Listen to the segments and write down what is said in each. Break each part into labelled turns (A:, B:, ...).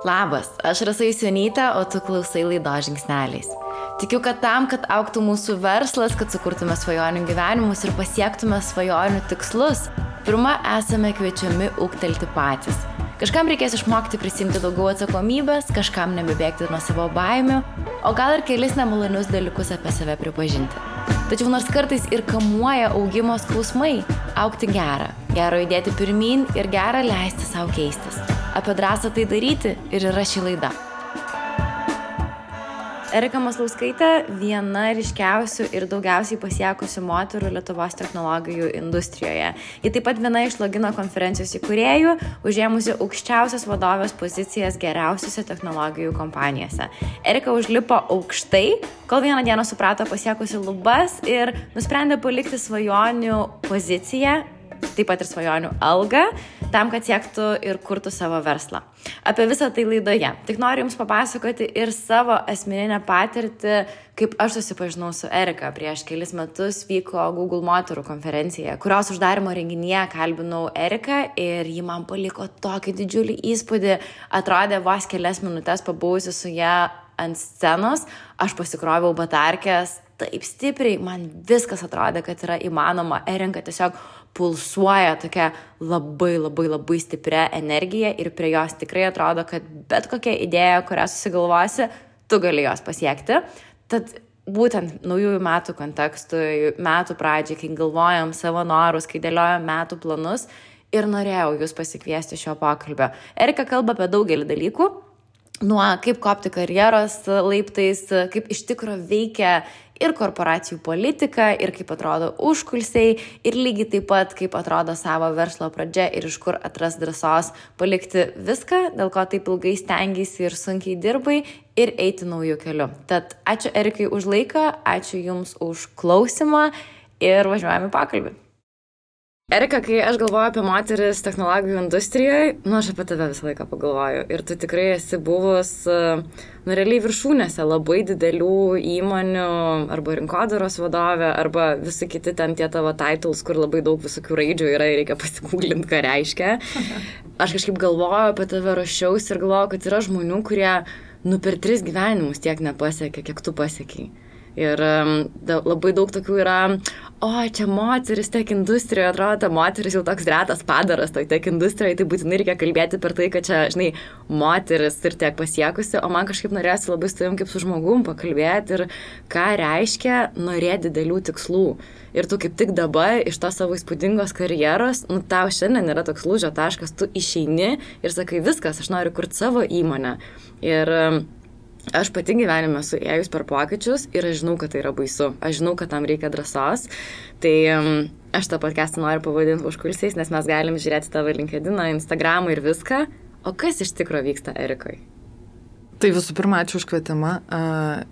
A: Labas, aš Rasa Įsionytė, o tu klausai laido žingsneliais. Tikiu, kad tam, kad auktų mūsų verslas, kad sukurtume svajonių gyvenimus ir pasiektume svajonių tikslus, pirmą esame kviečiami ūktelti patys. Kažkam reikės išmokti prisimti daugiau atsakomybės, kažkam nebebėgti nuo savo baimių, o gal ir kelis nemalonius dalykus apie save pripažinti. Tačiau nors kartais ir kamuoja augimo skausmai, aukti gera, gero judėti pirmin ir gera leisti savo keistis. Apie drąsą tai daryti ir yra ši laida. Erika Maslauskaitė viena ryškiausių ir daugiausiai pasiekusių moterų Lietuvos technologijų industrijoje. Ji taip pat viena iš logino konferencijos įkūrėjų, užėmusi aukščiausias vadovės pozicijas geriausiose technologijų kompanijose. Erika užlipo aukštai, kol vieną dieną suprato pasiekusi lubas ir nusprendė palikti svajonių poziciją taip pat ir svajonių algą, tam, kad siektų ir kurtų savo verslą. Apie visą tai laidoje. Tik noriu Jums papasakoti ir savo asmeninę patirtį, kaip aš susipažinau su Erika. Prieš kelis metus vyko Google moterų konferencija, kurios uždarimo renginyje kalbinau Eriką ir ji man paliko tokį didžiulį įspūdį. Atrodė vos kelias minutės pabuvusi su ją ant scenos, aš pasikroviau batarkės taip stipriai, man viskas atrodė, kad yra įmanoma. Erinka tiesiog pulsuoja tokia labai labai labai stipria energija ir prie jos tikrai atrodo, kad bet kokia idėja, kurią susigalvosi, tu gali jos pasiekti. Tad būtent naujųjų metų kontekstui, metų pradžiai, kai galvojam savo norus, kai dėliojam metų planus ir norėjau jūs pasikviesti šio pokalbio. Erika kalba apie daugelį dalykų, nuo kaip kopti karjeros laiptais, kaip iš tikro veikia ir korporacijų politika, ir kaip atrodo užkulsiai, ir lygiai taip pat kaip atrodo savo verslo pradžia ir iš kur atras drąsos palikti viską, dėl ko taip ilgai stengiasi ir sunkiai dirbai ir eiti naujų kelių. Tad ačiū Erikai už laiką, ačiū Jums už klausimą ir važiuojame pokalbį. Erika, kai aš galvoju apie moteris technologijų industrijoje, nu aš apie tave visą laiką pagalvoju. Ir tu tikrai esi buvus, nu realiai viršūnėse labai didelių įmonių, arba rinkodaros vadovė, arba visi kiti ten tie tavo titles, kur labai daug visokių raidžių yra ir reikia pasigūglinti, ką reiškia. Aš kažkaip galvoju apie tave rašiausi ir galvoju, kad yra žmonių, kurie, nu per tris gyvenimus tiek nepasiekė, kiek tu pasiekiai. Ir da, labai daug tokių yra, o čia moteris tech industrijoje, atrodo, ta moteris jau toks retas padaras toj tech industrijoje, tai būtinai reikia kalbėti per tai, kad čia, žinai, moteris ir tiek pasiekusi, o man kažkaip norėsi labai su tavim kaip su žmogum pakalbėti ir ką reiškia norėti didelių tikslų. Ir tu kaip tik dabar iš tos savo įspūdingos karjeros, nu tau šiandien yra toks lūžio taškas, tu išeini ir sakai viskas, aš noriu kurti savo įmonę. Ir Aš pati gyvenime esu ėjus per pokyčius ir aš žinau, kad tai yra baisu. Aš žinau, kad tam reikia drąsos. Tai aš tą podcastą noriu pavadinti užkulsiais, nes mes galim žiūrėti tavo LinkedIn, Instagramą ir viską. O kas iš tikrųjų vyksta Erikai?
B: Tai visų pirma, ačiū už kvietimą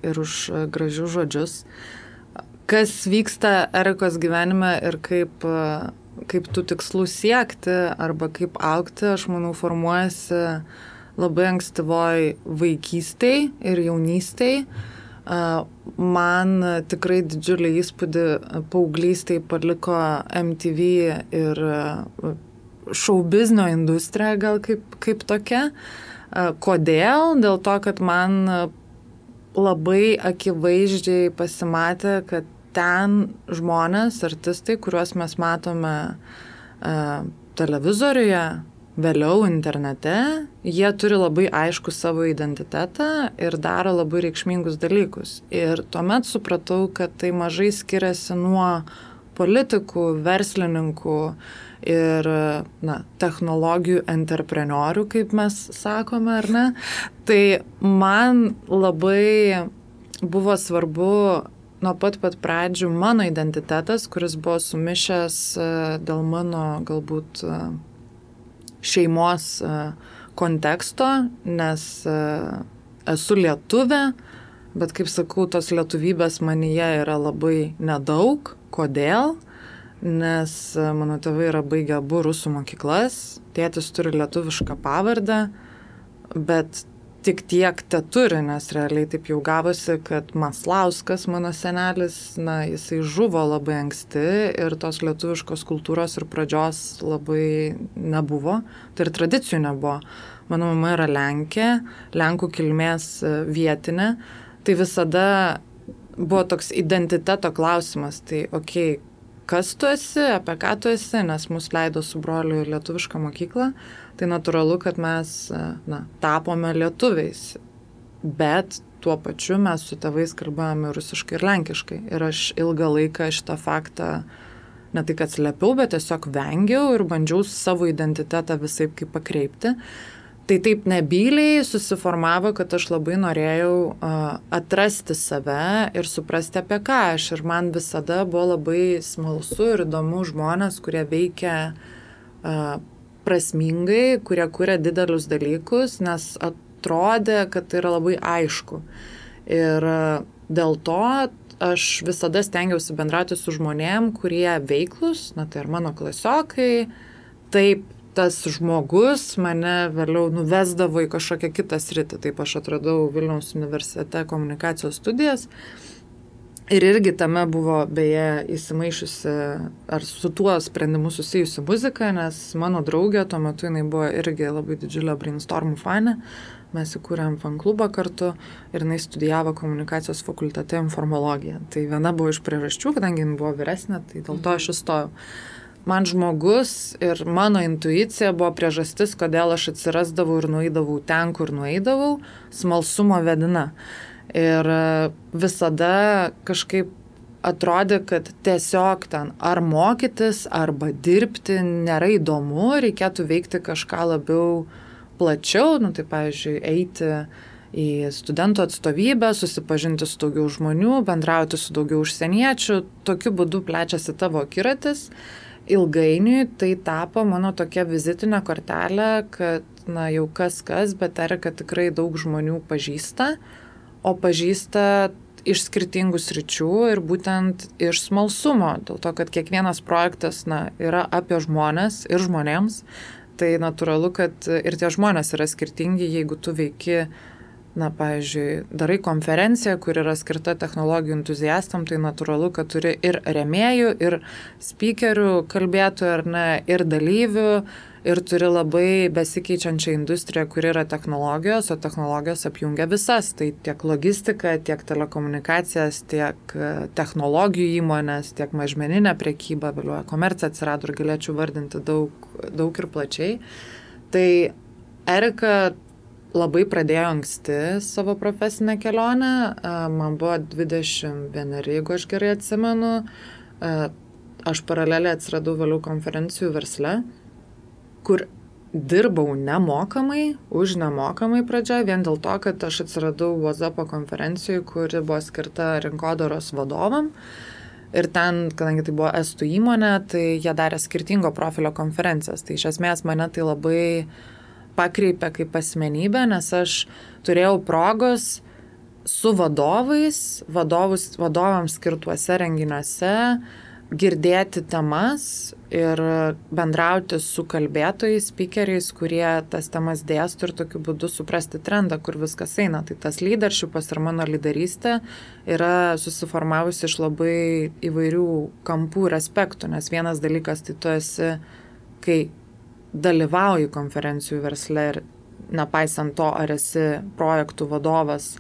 B: ir už gražius žodžius. Kas vyksta Erikos gyvenime ir kaip, kaip tų tikslų siekti arba kaip aukti, aš manau, formuojasi labai ankstyvoj vaikystėj ir jaunystėj. Man tikrai didžiulį įspūdį paauglystėj paliko MTV ir šaubiznio industrija gal kaip, kaip tokia. Kodėl? Dėl to, kad man labai akivaizdžiai pasimatė, kad ten žmonės, artistai, kuriuos mes matome televizoriuje, vėliau internete, jie turi labai aišku savo identitetą ir daro labai reikšmingus dalykus. Ir tuomet supratau, kad tai mažai skiriasi nuo politikų, verslininkų ir na, technologijų entreprenorių, kaip mes sakome, ar ne. Tai man labai buvo svarbu nuo pat pat pradžių mano identitetas, kuris buvo sumišęs e, dėl mano galbūt šeimos e, konteksto, nes e, esu lietuvė, bet kaip sakau, tos lietuvybės manyje yra labai nedaug. Kodėl? Nes e, mano tėvai yra baigę abu rusų mokyklas, tėtis turi lietuvišką pavardę, bet tik tiek te turi, nes realiai taip jau gavosi, kad Maslauskas, mano senelis, na, jisai žuvo labai anksti ir tos lietuviškos kultūros ir pradžios labai nebuvo, tai ir tradicijų nebuvo. Mano mama yra Lenkė, Lenkų kilmės e, vietinė, tai visada buvo toks identiteto klausimas, tai okei, okay, kas tu esi, apie ką tu esi, nes mus leido su broliu lietuvišką mokyklą, tai natūralu, kad mes na, tapome lietuviais. Bet tuo pačiu mes su tėvais kalbėjome rusiškai ir lenkiškai. Ir aš ilgą laiką šitą faktą ne tai kad slėpiau, bet tiesiog vengiau ir bandžiau savo identitetą visai kaip pakreipti. Tai taip nebyliai susiformavo, kad aš labai norėjau uh, atrasti save ir suprasti apie ką aš. Ir man visada buvo labai smalsu ir įdomu žmonės, kurie veikia uh, prasmingai, kurie kuria didelius dalykus, nes atrodė, kad tai yra labai aišku. Ir uh, dėl to aš visada stengiausi bendrauti su žmonėm, kurie veiklus, na tai ir mano klasiokai, taip tas žmogus mane vėliau nuvesdavo į kažkokią kitą sritį. Taip aš atradau Vilniaus universitete komunikacijos studijas. Ir irgi tame buvo beje įsimaišusi ar su tuo sprendimu susijusi muzika, nes mano draugė tuo metu jinai buvo irgi labai didžiulė brainstormų fane. Mes įkūrėm fan klubą kartu ir jinai studijavo komunikacijos fakultete informalogiją. Tai viena buvo iš priežasčių, kadangi jinai buvo vyresnė, tai dėl to aš įstojau. Mhm man žmogus ir mano intuicija buvo priežastis, kodėl aš atsirasdavau ir nueidavau ten, kur nueidavau, smalsumo vedina. Ir e, visada kažkaip atrodė, kad tiesiog ten ar mokytis, arba dirbti nėra įdomu, reikėtų veikti kažką labiau plačiau, nu tai pavyzdžiui, eiti į studentų atstovybę, susipažinti su daugiau žmonių, bendrauti su daugiau užsieniečių, tokiu būdu plečiasi tavo akiratis. Ilgainiui tai tapo mano tokia vizitinė kortelė, kad, na, jau kas kas, bet Erika tikrai daug žmonių pažįsta, o pažįsta iš skirtingų sričių ir būtent iš smalsumo, dėl to, kad kiekvienas projektas, na, yra apie žmonės ir žmonėms, tai natūralu, kad ir tie žmonės yra skirtingi, jeigu tu veiki na, pavyzdžiui, darai konferenciją, kur yra skirta technologijų entuziastam, tai natūralu, kad turi ir remėjų, ir speakerių, kalbėtojų, ar ne, ir dalyvių, ir turi labai besikeičiančią industriją, kuri yra technologijos, o technologijos apjungia visas. Tai tiek logistika, tiek telekomunikacijas, tiek e, technologijų įmonės, tiek mažmeninė priekyba, vėliau komercija atsirado ir galėčiau vardinti daug, daug ir plačiai. Tai Erika labai pradėjo anksti savo profesinę kelionę. Man buvo 21, jeigu aš gerai atsimenu. Aš paraleliai atsiradau vėliau konferencijų versle, kur dirbau nemokamai, už nemokamai pradžią, vien dėl to, kad aš atsiradau WhatsApp konferencijai, kuri buvo skirta rinkodaros vadovam. Ir ten, kadangi tai buvo estų įmonė, tai jie darė skirtingo profilio konferencijas. Tai iš esmės mane tai labai pakreipė kaip asmenybę, nes aš turėjau progos su vadovais, vadovus, vadovams skirtuose renginiuose, girdėti temas ir bendrauti su kalbėtojais, speakeriais, kurie tas temas dėstų ir tokiu būdu suprasti trendą, kur viskas eina. Tai tas leadershipas ir mano lyderystė yra susiformavusi iš labai įvairių kampų ir aspektų, nes vienas dalykas tai tu esi, kai dalyvauji konferencijų versle ir nepaisant to, ar esi projektų vadovas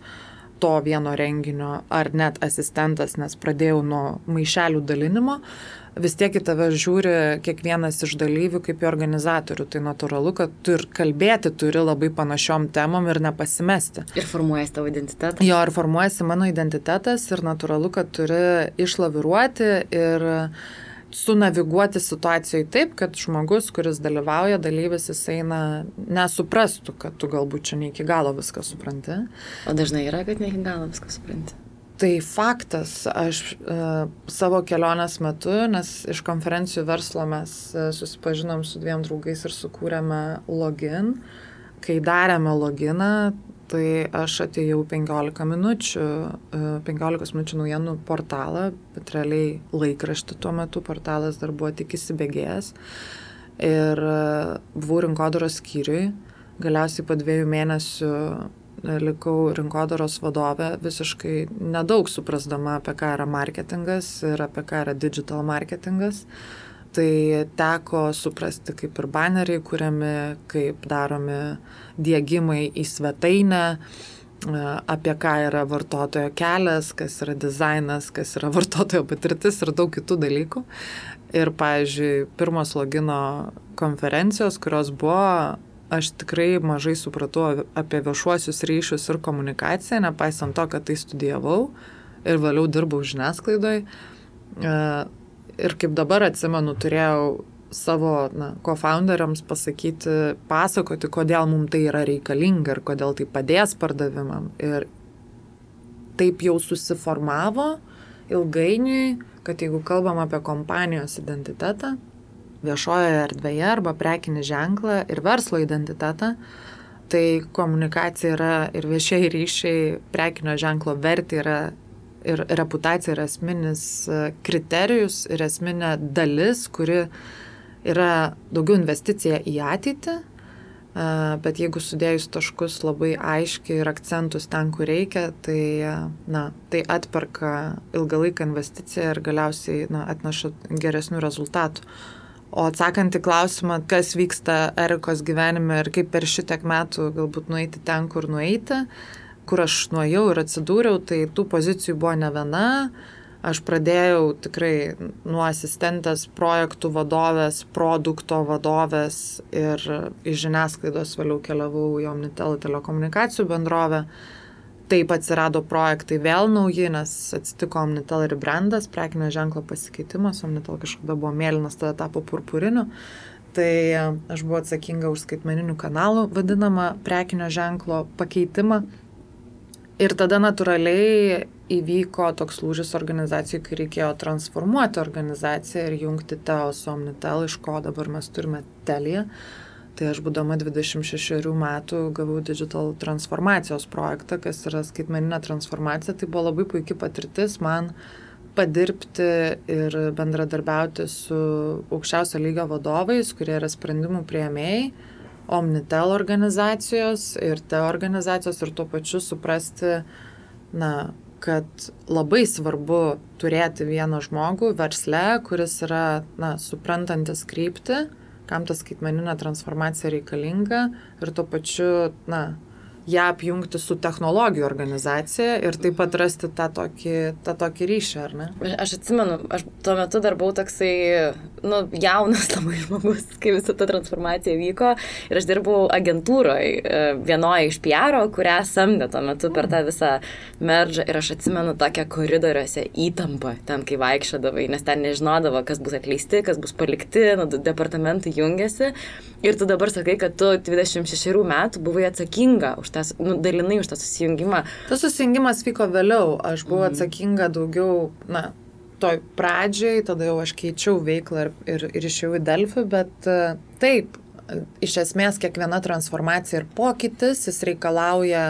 B: to vieno renginio, ar net asistentas, nes pradėjau nuo maišelių dalinimo, vis tiek į tave žiūri kiekvienas iš dalyvių kaip į organizatorių. Tai natūralu, kad tu ir kalbėti turi labai panašiom temom ir nepasimesti.
A: Ir formuojasi tavo identitetas.
B: Jo, ir formuojasi mano identitetas ir natūralu, kad turi išlaviruoti ir sunaviguoti situacijai taip, kad žmogus, kuris dalyvauja, dalyvis, jis eina, nesuprastų, kad tu galbūt čia ne iki galo viską supranti.
A: O dažnai yra, kad ne iki galo viską supranti.
B: Tai faktas, aš e, savo kelionės metu, nes iš konferencijų verslo mes e, susipažinom su dviem draugais ir sukūrėme login. Kai darėme loginą, tai aš atėjau 15 minučių, 15 e, minučių naujienų portalą, bet realiai laikraštį tuo metu portalas dar buvo tik įsibėgėjęs. Ir e, buvau rinkodaros skyriui, galiausiai po dviejų mėnesių likau rinkodaros vadovė visiškai nedaug suprasdama, apie ką yra marketingas ir apie ką yra digital marketingas. Tai teko suprasti, kaip ir baneriai kuriami, kaip daromi dėgymai į svetainę, apie ką yra vartotojo kelias, kas yra dizainas, kas yra vartotojo patirtis ir daug kitų dalykų. Ir, pavyzdžiui, pirmos logino konferencijos, kurios buvo, aš tikrai mažai supratau apie viešuosius ryšius ir komunikaciją, nepaisant to, kad tai studijavau ir vėliau dirbau žiniasklaidoj. Ir kaip dabar atsimenu, turėjau savo na, co-founderiams pasakyti, pasakoti, kodėl mums tai yra reikalinga ir kodėl tai padės pardavimam. Ir taip jau susiformavo ilgainiui, kad jeigu kalbam apie kompanijos identitetą, viešojoje erdvėje arba prekinį ženklą ir verslo identitetą, tai komunikacija yra ir viešieji ryšiai, prekinio ženklo vertė yra ir reputacija yra esminis e, kriterijus ir esminė dalis, kuri yra daugiau investicija į ateitį, bet jeigu sudėjus taškus labai aiškiai ir akcentus ten, kur reikia, tai, na, tai atperka ilgalaiką investiciją ir galiausiai na, atneša geresnių rezultatų. O atsakant į klausimą, kas vyksta Erikos gyvenime ir kaip per šitiek metų galbūt nueiti ten, kur nueiti, kur aš nuėjau ir atsidūriau, tai tų pozicijų buvo ne viena. Aš pradėjau tikrai nuo asistentės, projektų vadovės, produkto vadovės ir iš žiniasklaidos vėliau keliavau į Omnitel telekomunikacijų bendrovę. Taip atsirado projektai vėl nauji, nes atsitiko Omnitel ir brandas, prekinio ženklo pasikeitimas, Omnitel kažkada buvo mėlynas, tada tapo purpuriniu. Tai aš buvau atsakinga už skaitmeninių kanalų vadinamą prekinio ženklo pakeitimą. Ir tada natūraliai įvyko toks lūžis organizacijai, kai reikėjo transformuoti organizaciją ir jungti Teo su Omnitel, iš ko dabar mes turime Teliją. Tai aš būdama 26 metų gavau digital transformacijos projektą, kas yra skaitmeninė transformacija. Tai buvo labai puikia patirtis man padirbti ir bendradarbiauti su aukščiausio lygio vadovais, kurie yra sprendimų prieimėjai, Omnitel organizacijos ir te organizacijos ir tuo pačiu suprasti, na, kad labai svarbu turėti vieną žmogų versle, kuris yra, na, suprantantis krypti, kam ta skaitmeninė transformacija reikalinga ir tuo pačiu, na, ją apjungti su technologijų organizacija ir taip pat rasti tą tokį, tą tokį ryšį, ar ne?
A: Aš atsimenu, aš tuo metu dar buvau toksai, nu, jaunas labai žmogus, kai visa ta transformacija vyko ir aš dirbau agentūroje, vienoje iš PR, kurią samdė tuo metu per tą visą meržą ir aš atsimenu tokią koridoriuose įtampą ten, kai vaikščiodavai, nes ten nežinodavo, kas bus atleisti, kas bus palikti, nu, departamentai jungiasi ir tu dabar sakai, kad tu 26 metų buvai atsakinga už tą nu, dalinai už tą susijungimą.
B: Tas susijungimas vyko vėliau, aš buvau mhm. atsakinga daugiau, na, toj pradžiai, tada jau aš keičiau veiklą ir, ir, ir išėjau į Delfį, bet uh, taip, iš esmės kiekviena transformacija ir pokytis, jis reikalauja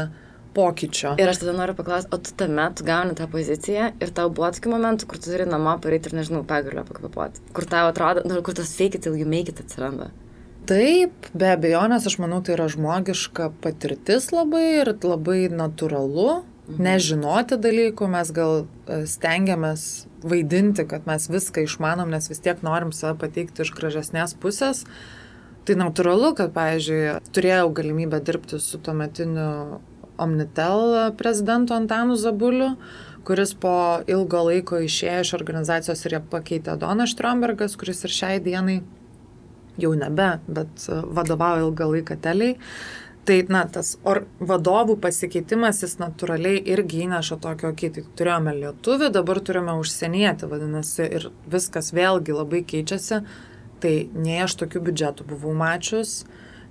B: pokyčio.
A: Ir aš tada noriu paklausti, o tu tame, tu gauni tą poziciją ir tau buvo tokių momentų, kur tu turi namo pareiti ir, nežinau, pagalio pakvapuoti, kur tau atrodo, nu, kur tas fake it you make it atsiranda.
B: Taip, be abejonės, aš manau, tai yra žmogiška patirtis labai ir labai natūralu. Mhm. Nežinoti dalykų, mes gal e, stengiamės vaidinti, kad mes viską išmanom, nes vis tiek norim save pateikti iš gražesnės pusės. Tai natūralu, kad, pavyzdžiui, turėjau galimybę dirbti su tuometiniu Omnitel prezidentu Antanu Zabuliu, kuris po ilgo laiko išėjo iš organizacijos ir ją pakeitė Donas Štrombergas, kuris ir šiai dienai jau nebe, bet e, vadovauja ilgą laiką teliai. Tai, na, tas or, vadovų pasikeitimas, jis natūraliai irgi įneša tokio, okay, tai turėjome lietuvį, dabar turime užsienietį, vadinasi, ir viskas vėlgi labai keičiasi. Tai nei aš tokių biudžetų buvau mačius,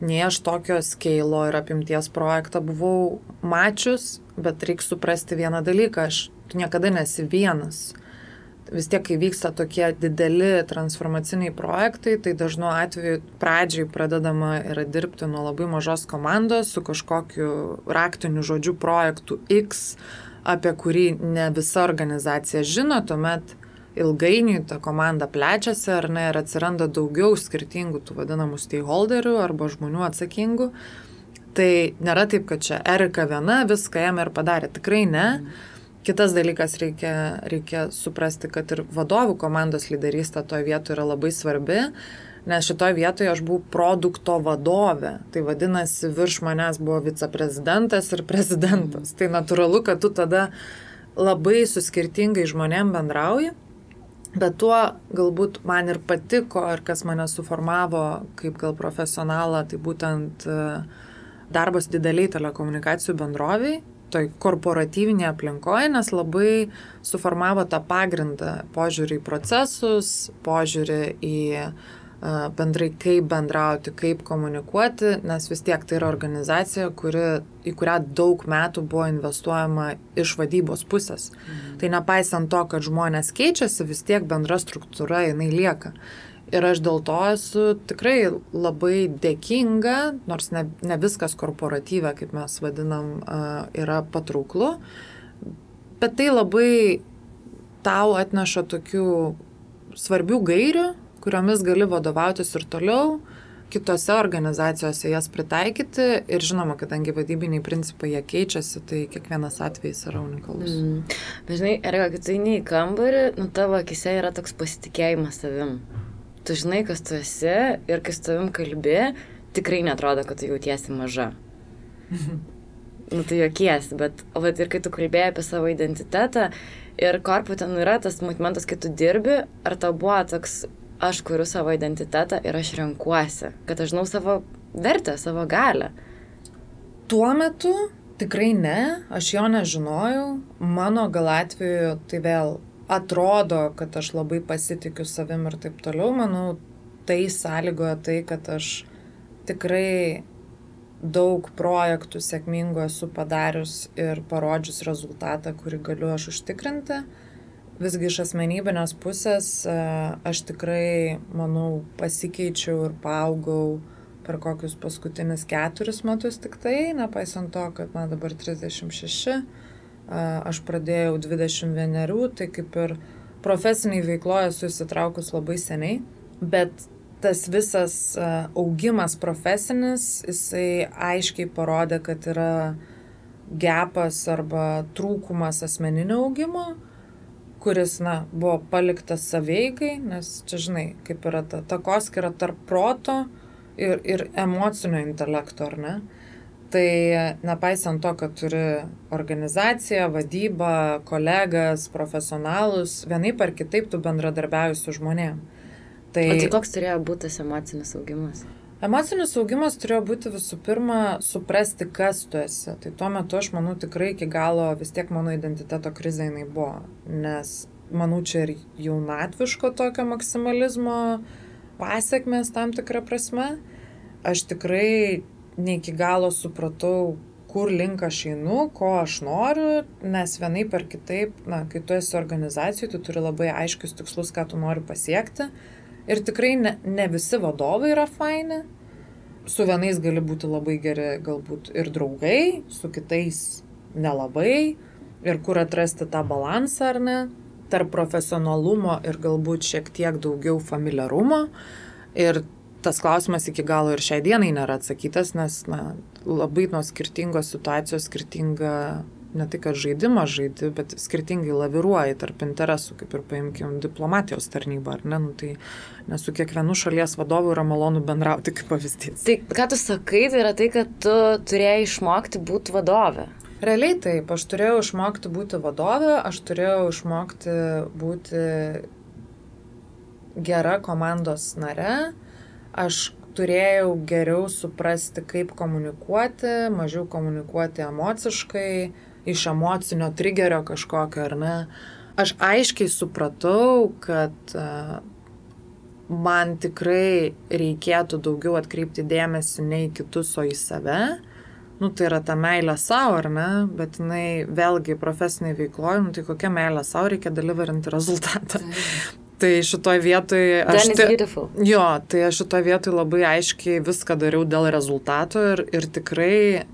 B: nei aš tokio skeilo ir apimties projektą buvau mačius, bet reikia suprasti vieną dalyką, aš niekada nesi vienas vis tiek, kai vyksta tokie dideli transformaciniai projektai, tai dažnu atveju pradžiai pradedama yra dirbti nuo labai mažos komandos su kažkokiu raktiniu žodžiu projektu X, apie kurį ne visa organizacija žino, tuomet ilgainiui ta komanda plečiasi ar ne ir atsiranda daugiau skirtingų tų vadinamų stakeholderių arba žmonių atsakingų. Tai nėra taip, kad čia Erika viena viską ėmė ir padarė. Tikrai ne. Kitas dalykas reikia, reikia suprasti, kad ir vadovų komandos lyderystė toje vietoje yra labai svarbi, nes šitoje vietoje aš buvau produkto vadovė. Tai vadinasi, virš manęs buvo viceprezidentas ir prezidentas. Tai natūralu, kad tu tada labai su skirtingai žmonėm bendrauji. Bet tuo galbūt man ir patiko, ir kas mane suformavo kaip gal profesionalą, tai būtent e, darbas dideliai telekomunikacijų bendroviai, toj korporatyvinėje aplinkoje, nes labai suformavo tą pagrindą požiūrį į procesus, požiūrį į bendrai kaip bendrauti, kaip komunikuoti, nes vis tiek tai yra organizacija, kuri, į kurią daug metų buvo investuojama iš vadybos pusės. Mhm. Tai nepaisant to, kad žmonės keičiasi, vis tiek bendra struktūra jinai lieka. Ir aš dėl to esu tikrai labai dėkinga, nors ne, ne viskas korporatyvė, kaip mes vadinam, yra patrauklu, bet tai labai tau atneša tokių svarbių gairių, kuriomis gali vadovautis ir toliau, kitose organizacijose jas pritaikyti ir žinoma, kadangi vadybiniai principai jie keičiasi, tai kiekvienas atvejis yra unikalus. Mm.
A: Žinai, Erika, kai tu eini į kambarį, nu tavo akise yra toks pasitikėjimas savim. Tu žinai, kas tu esi ir kai su tavim kalbi, tikrai netrodo, kad tu jautiesi maža. nu, tu jokiesi, bet, bet ir kai tu kalbėjai apie savo identitetą ir korpu ten yra tas momentas, kai tu dirbi, ar tau buvo toks aš kuriu savo identitetą ir aš renkuosi, kad aš žinau savo vertę, savo galę.
B: Tuo metu tikrai ne, aš jo nežinojau. Mano gal atveju tai vėl atrodo, kad aš labai pasitikiu savim ir taip toliau. Manau, tai sąlygoja tai, kad aš tikrai daug projektų sėkmingų esu padarius ir parodžius rezultatą, kurį galiu aš užtikrinti. Visgi iš asmenybinės pusės e, aš tikrai, manau, pasikeičiau ir paaugau per kokius paskutinius keturis metus tik tai, nepaisant to, kad man dabar 36, e, aš pradėjau 21, tai kaip ir profesiniai veikloje esu įsitraukus labai seniai, bet tas visas augimas profesinis, jisai aiškiai parodė, kad yra gepas arba trūkumas asmeninio augimo kuris, na, buvo paliktas saveigai, nes čia, žinai, kaip yra ta takoskira tarp proto ir, ir emocinio intelekto, ar ne? Tai nepaisant to, kad turi organizaciją, vadybą, kolegas, profesionalus, vienaip ar kitaip tu bendradarbiauji su žmonėm.
A: Tai, o tai koks turėjo būti tas emocinis augimas?
B: Emocinis augimas turėjo būti visų pirma suprasti, kas tu esi. Tai tuo metu aš manau tikrai iki galo vis tiek mano identiteto krizė jinai buvo. Nes manau čia ir jaunatviško tokio maksimalizmo pasiekmes tam tikrą prasme. Aš tikrai ne iki galo supratau, kur link aš einu, ko aš noriu, nes vienaip ar kitaip, na, kai tu esi organizacijai, tu turi labai aiškius tikslus, ką tu nori pasiekti Ir tikrai ne, ne visi vadovai yra faini. Su vienais gali būti labai geri galbūt ir draugai, su kitais nelabai. Ir kur atrasti tą balansą ar ne, tarp profesionalumo ir galbūt šiek tiek daugiau familiarumo. Ir tas klausimas iki galo ir šiai dienai nėra atsakytas, nes na, labai nuo skirtingos situacijos skirtinga ne kad žaidimą žaidi, bet skirtingai laviruoji tarp interesų, kaip ir paimkim diplomatijos tarnybą, ar ne, nu, tai nes su kiekvienu šalies vadovu yra malonu bendrauti kaip pavyzdys.
A: Tai ką tu sakai, tai yra tai, kad tu turėjai išmokti būti vadovė.
B: Realiai taip, aš turėjau išmokti būti vadovė, aš turėjau išmokti būti gera komandos nare, aš turėjau geriau suprasti, kaip komunikuoti, mažiau komunikuoti emociškai, iš emocinio trigerio kažkokio, ar ne. Aš aiškiai supratau, kad uh, man tikrai reikėtų daugiau atkreipti dėmesį ne į kitus, o į save. Nu, tai yra ta meilė savo, ar ne, bet jinai vėlgi profesiniai veikloje, nu, tai kokia meilė savo reikia deliverinti rezultatą. Tai šitoje vietoje aš... Jo, tai aš šitoje vietoje labai aiškiai viską dariau dėl rezultato ir, ir tikrai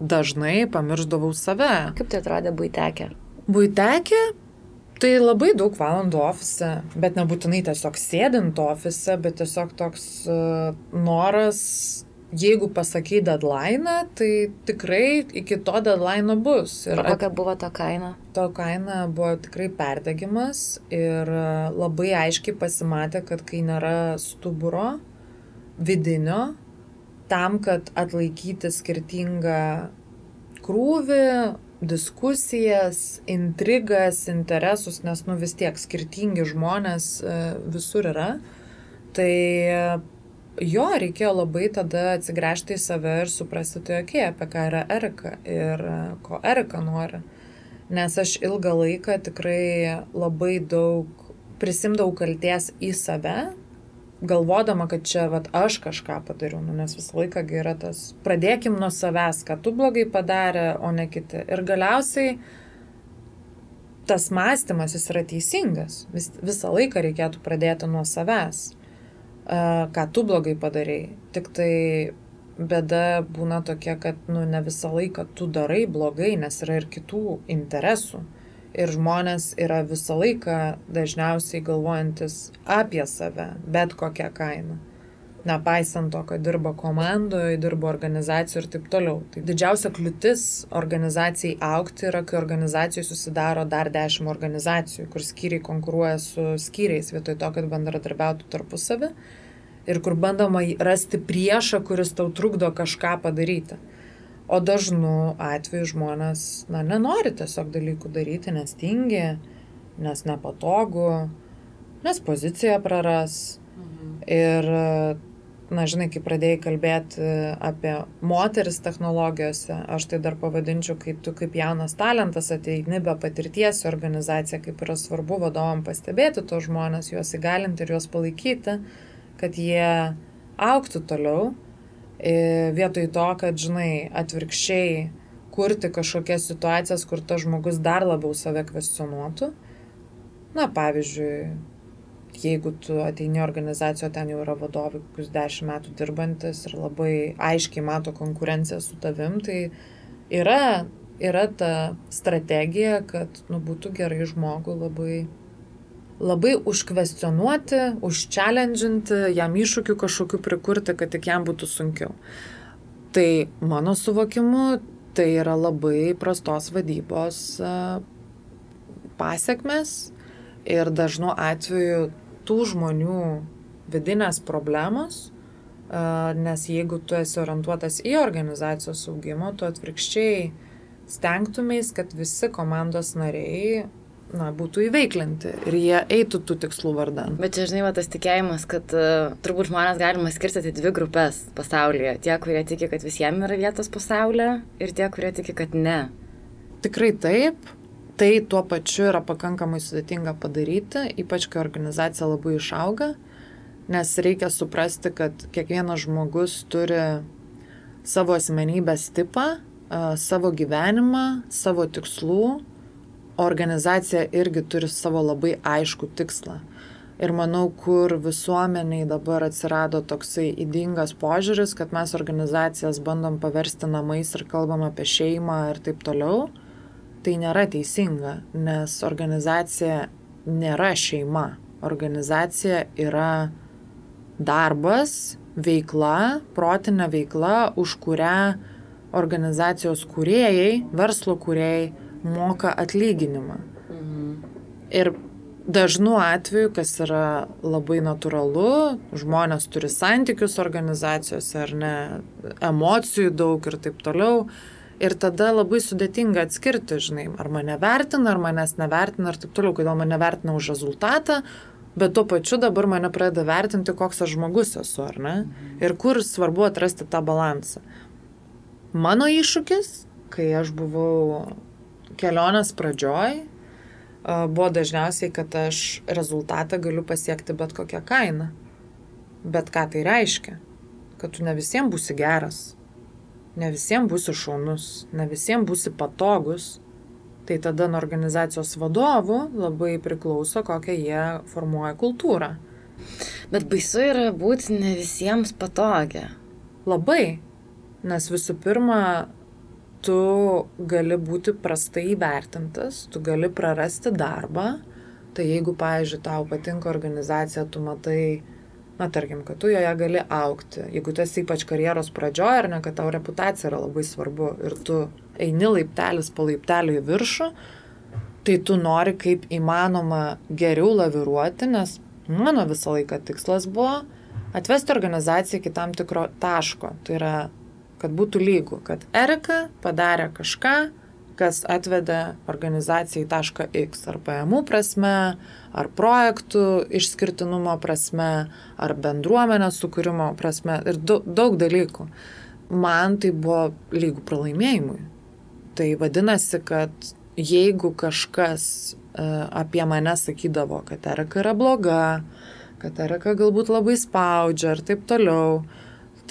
B: dažnai pamirždavau save.
A: Kaip tai atrodė būtekė?
B: Būtekė tai labai daug valandų ofise, bet nebūtinai tiesiog sėdint ofise, bet tiesiog toks uh, noras jeigu pasakai deadline, tai tikrai iki to deadline bus.
A: Ir kokia buvo to kaina?
B: To kaina buvo tikrai perdegimas ir labai aiškiai pasimatė, kad kai nėra stuburo vidinio, tam, kad atlaikyti skirtingą krūvį, diskusijas, intrigas, interesus, nes nu vis tiek skirtingi žmonės e, visur yra. Tai jo, reikėjo labai tada atsigręžti į save ir suprasti, tai okay, apie ką yra Erika ir e, ko Erika nori. Nes aš ilgą laiką tikrai labai daug prisimdavau kalties į save, galvodama, kad čia vat, aš kažką padariau, nu, nes visą laiką yra tas, pradėkim nuo savęs, ką tu blogai padarė, o ne kiti. Ir galiausiai tas mąstymas jis yra teisingas. Vis, visą laiką reikėtų pradėti nuo savęs, ką tu blogai padarėjai. Tik tai bėda būna tokia, kad nu, ne visą laiką tu darai blogai, nes yra ir kitų interesų. Ir žmonės yra visą laiką dažniausiai galvojantis apie save, bet kokią kainą. Nepaisant to, kad dirba komandoje, dirba organizacijoje ir taip toliau. Tai didžiausia kliūtis organizacijai aukti yra, kai organizacijai susidaro dar dešimt organizacijų, kur skyriai konkuruoja su skyriais vietoj to, kad bendradarbiautų tarpusavį ir kur bandoma rasti priešą, kuris tau trukdo kažką padaryti. O dažnu atveju žmonės, na, nenori tiesiog dalykų daryti, nes tingi, nes nepatogu, nes poziciją praras. Mhm. Ir, na, žinai, kai pradėjai kalbėti apie moteris technologijose, aš tai dar pavadinčiau, kai tu kaip jaunas talentas ateini be patirties į organizaciją, kaip yra svarbu vadovam pastebėti tos žmonės, juos įgalinti ir juos palaikyti, kad jie auktų toliau vietoj to, kad, žinai, atvirkščiai kurti kažkokias situacijas, kur tas žmogus dar labiau save kvestionuotų. Na, pavyzdžiui, jeigu tu ateini organizacijoje, ten jau yra vadovai, kokius dešimt metų dirbantis ir labai aiškiai mato konkurenciją su tavim, tai yra, yra ta strategija, kad nu, būtų gerai žmogui labai labai užkvestionuoti, užčelendžinti, jam iššūkių kažkokių prikurti, kad tik jam būtų sunkiau. Tai mano suvokimu, tai yra labai prastos vadybos pasiekmes ir dažnu atveju tų žmonių vidinės problemos, nes jeigu tu esi orientuotas į organizacijos augimą, tu atvirkščiai stengtumės, kad visi komandos nariai na, būtų įveiklinti ir jie eitų tų tikslų vardan.
A: Bet čia, žinai, va, tas tikėjimas, kad uh, turbūt žmonės galima skirstyti dvi grupės pasaulyje. Tie, kurie tiki, kad visiems yra vietos pasaulyje ir tie, kurie tiki, kad ne.
B: Tikrai taip. Tai tuo pačiu yra pakankamai sudėtinga padaryti, ypač kai organizacija labai išauga, nes reikia suprasti, kad kiekvienas žmogus turi savo asmenybės tipą, savo gyvenimą, savo tikslų organizacija irgi turi savo labai aišku tikslą. Ir manau, kur visuomeniai dabar atsirado toksai įdingas požiūris, kad mes organizacijas bandom paversti namais ir kalbam apie šeimą ir taip toliau, tai nėra teisinga, nes organizacija nėra šeima. Organizacija yra darbas, veikla, protinė veikla, už kurią organizacijos kūrėjai, verslo kūrėjai moka atlyginimą. Mhm. Ir dažnu atveju, kas yra labai natūralu, žmonės turi santykius organizacijose ar ne, emocijų daug ir taip toliau. Ir tada labai sudėtinga atskirti, žinai, ar mane vertina, ar manęs nevertina ir taip toliau, kodėl mane vertina už rezultatą, bet tuo pačiu dabar mane pradeda vertinti, koks aš žmogus esu, ar ne? Mhm. Ir kur svarbu atrasti tą balansą. Mano iššūkis, kai aš buvau kelionės pradžioj buvo dažniausiai, kad aš rezultatą galiu pasiekti bet kokią kainą. Bet ką tai reiškia? Kad tu ne visiems būsi geras, ne visiems būsi šaunus, ne visiems būsi patogus. Tai tada nuo organizacijos vadovų labai priklauso, kokią jie formuoja kultūrą.
A: Bet baisu yra būti ne visiems patogia.
B: Labai. Nes visų pirma, tu gali būti prastai įvertintas, tu gali prarasti darbą. Tai jeigu, pavyzdžiui, tau patinka organizacija, tu matai na tarkim, kad tu joje gali aukti, jeigu tu esi ypač karjeros pradžioje, ar ne, kad tau reputacija yra labai svarbu ir tu eini laiptelis po laiptelį į viršų, tai tu nori kaip įmanoma geriau laviruoti, nes mano visą laiką tikslas buvo atvesti organizaciją iki tam tikro taško. Tai yra, kad būtų lygų, kad Erika padarė kažką, kas atvedė organizaciją į tašką X, ar pajamų prasme, ar projektų išskirtinumo prasme, ar bendruomenės sukūrimo prasme ir daug, dalykų. Man tai buvo lygų pralaimėjimui. Tai vadinasi, kad jeigu kažkas uh, apie mane sakydavo, kad Erika yra bloga, kad Erika galbūt labai spaudžia ir taip toliau,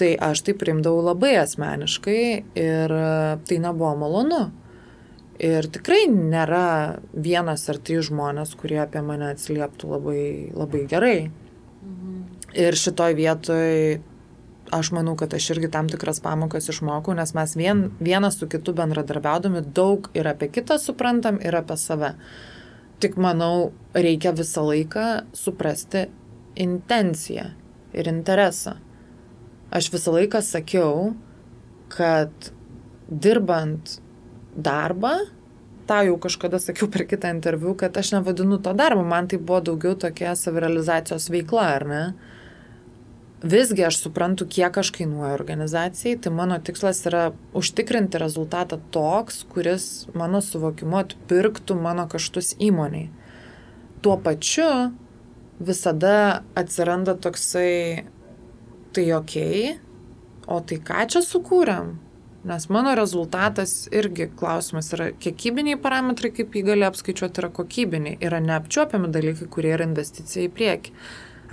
B: tai aš tai primdavau labai asmeniškai ir uh, tai nebuvo malonu. Ir tikrai nėra vienas ar trys žmonės, kurie apie mane atsilieptų labai, labai gerai. Mhm. Ir šitoj vietoj aš manau, kad aš irgi tam tikras pamokas išmokau, nes mes vien, vienas su kitu bendradarbiaudami daug ir apie kitą suprantam, ir apie save. Tik manau, reikia visą laiką suprasti intenciją ir interesą. Aš visą laiką sakiau, kad dirbant darbą, tą jau kažkada sakiau per kitą interviu, kad aš nevadinu to darbu, man tai buvo daugiau tokia savirealizacijos veikla, ar ne? Visgi aš suprantu, kiek aš kainuoju organizacijai, tai mano tikslas yra užtikrinti rezultatą toks, kuris mano suvokimu atpirktų mano kaštus įmoniai. Tuo pačiu visada atsiranda toksai, tai ok, o tai ką čia sukūrėm? Nes mano rezultatas irgi klausimas yra kiekybiniai parametrai, kaip jį gali apskaičiuoti, yra kokybiniai. Yra neapčiuopiami dalykai, kurie yra investicija į priekį.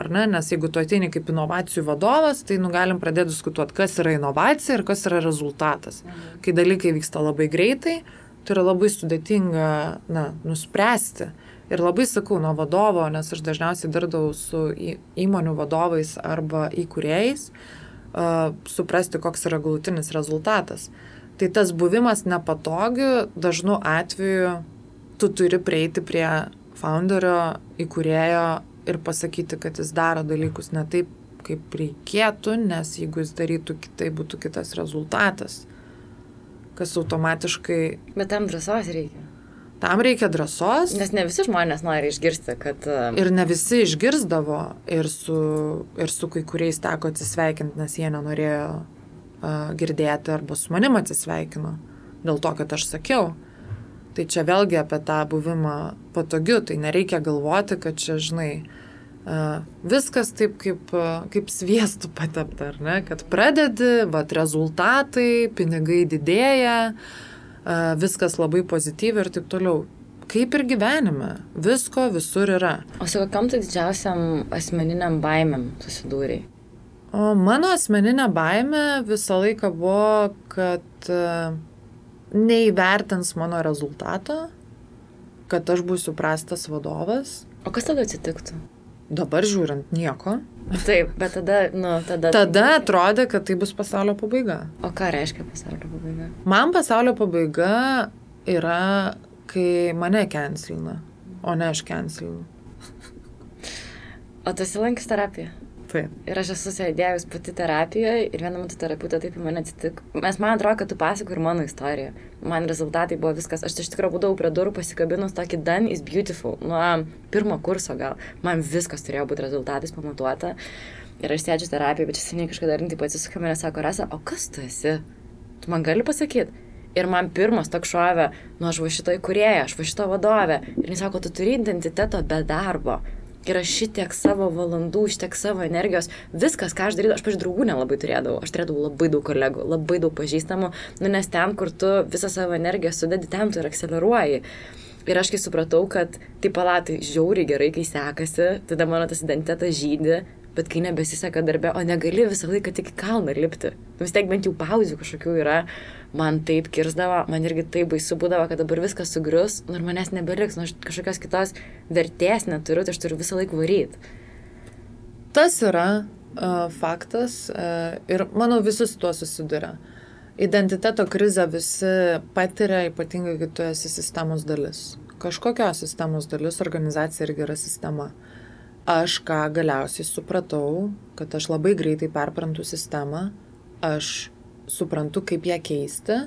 B: Ar ne? Nes jeigu tu ateini kaip inovacijų vadovas, tai nu, galim pradėti diskutuoti, kas yra inovacija ir kas yra rezultatas. Mhm. Kai dalykai vyksta labai greitai, tai yra labai sudėtinga na, nuspręsti. Ir labai sakau nuo vadovo, nes aš dažniausiai dirbdavau su įmonių vadovais arba įkūrėjais, uh, suprasti, koks yra galutinis rezultatas. Tai tas buvimas nepatogiu, dažnu atveju tu turi prieiti prie founderio, įkūrėjo ir pasakyti, kad jis daro dalykus ne taip, kaip reikėtų, nes jeigu jis darytų kitaip, būtų kitas rezultatas. Kas automatiškai...
A: Bet tam drąsos reikia.
B: Tam reikia drąsos.
A: Nes ne visi žmonės nori išgirsti, kad...
B: Um, ir ne visi išgirsdavo, ir su, ir su kai kuriais teko atsisveikinti, nes jie nenorėjo uh, girdėti arba su manim atsisveikino. Dėl to, kad aš sakiau. Tai čia vėlgi apie tą buvimą patogiu, tai nereikia galvoti, kad čia, žinai, uh, viskas taip kaip, uh, kaip sviestų patepta, ar ne? Kad pradedi, vat rezultatai, pinigai didėja, uh, viskas labai pozityviai ir taip toliau. Kaip ir gyvenime, visko visur yra.
A: O su kokiam tai didžiausiam asmeniniam baimėm susidūrėjai?
B: O mano asmeninė baimė visą laiką buvo, kad neįvertins mano rezultato, kad aš būsiu prastas vadovas.
A: O kas tada atsitiktų?
B: Dabar žiūrint nieko.
A: Taip, bet tada, nu, tada.
B: Tada atrodė, kad tai bus pasaulio pabaiga.
A: O ką reiškia pasaulio pabaiga?
B: Man pasaulio pabaiga yra, kai mane kenslina, o ne aš kenslinu.
A: O tu esi lankęs terapiją?
B: Taip.
A: Ir aš esu sėdėjus pati terapijoje ir vieną metą terapeutė taip į mane atsitiko. Mes man atrodo, kad tu pasakoji ir mano istoriją. Man rezultatai buvo viskas. Aš iš tikrųjų būdavau prie durų pasikabinus tokį done is beautiful. Nuo pirmo kurso gal. Man viskas turėjo būti rezultatais pamatuota. Ir aš sėdžiu terapijoje, bet seniai kažkada ir taip atsisuka mane sako, Rasa, o kas tu esi? Tu man gali pasakyti? Ir man pirmas toks šovė, nu aš va šito įkurėja, aš va šito vadovė. Ir jis sako, tu turi identiteto be darbo ir aš šitiek savo valandų, šitiek savo energijos, viskas, ką aš darydavau, aš paž draugų nelabai turėdavau, aš turėdavau labai daug kolegų, labai daug pažįstamų, nu, nes ten, kur tu visą savo energiją sudedi, ten tu ir akceleruoji. Ir aš kai supratau, kad tai palatai žiauriai gerai, kai sekasi, tada mano tas identitetas žydė, bet kai nebesiseka darbė, o negali visą laiką tik į kalną lipti. Nu, vis tiek bent jau pauzių kažkokių yra, man taip kirzdavo, man irgi taip baisu būdavo, kad dabar viskas sugrius, nu ir manęs nebeliks, nu aš kažkokios kitos vertės neturiu, tai aš turiu visą laiką varyti.
B: Tas yra uh, faktas uh, ir manau visi su tuo susiduria. Identiteto krizę visi patiria, ypatingai, kai tu esi sistemos dalis. Kažkokios sistemos dalis, organizacija irgi yra sistema. aš ką galiausiai supratau, kad aš labai greitai perprantu sistemą, aš suprantu, kaip ją keisti,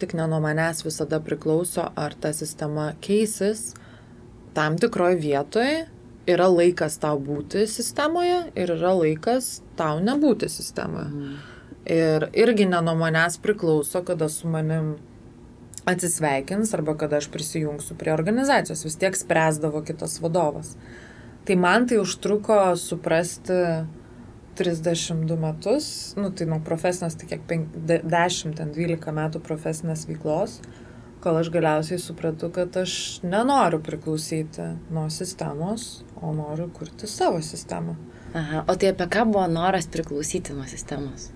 B: tik ne nuo manęs visada priklauso, ar ta sistema keisis. Tam tikroje vietoje yra laikas tau būti sistemoje ir yra laikas tau nebūti sistemoje. Mm. Ir irgi ne nuo manęs priklauso, kada su manim atsisveikins arba kada aš prisijungsiu prie organizacijos. Vis tiek spręsdavo kitas vadovas. Tai man tai užtruko suprasti 32 metus, nu tai nuo profesinės, tai kiek 5, 10, 12 metų profesinės veiklos, kol aš galiausiai supratau, kad aš nenoriu priklausyti nuo sistemos, o noriu kurti savo sistemą.
A: Aha, o tai apie ką buvo noras priklausyti nuo sistemos?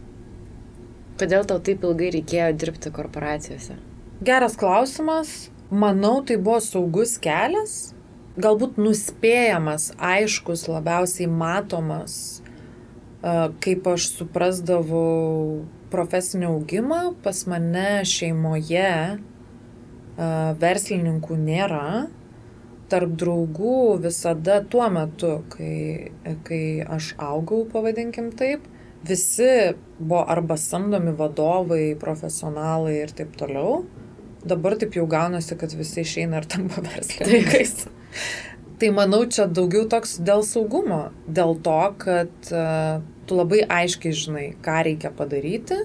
A: Kodėl tau taip ilgai reikėjo dirbti korporacijose?
B: Geras klausimas. Manau, tai buvo saugus kelias, galbūt nuspėjamas, aiškus, labiausiai matomas, kaip aš suprasdavau profesinį augimą, pas mane šeimoje verslininkų nėra. Tarp draugų visada tuo metu, kai, kai aš augau, pavadinkim taip, visi buvo arba samdomi vadovai, profesionalai ir taip toliau. Dabar taip jau gaunasi, kad visi išeina ir tampa verslininkais. Tai manau, čia daugiau toks dėl saugumo, dėl to, kad uh, tu labai aiškiai žinai, ką reikia padaryti,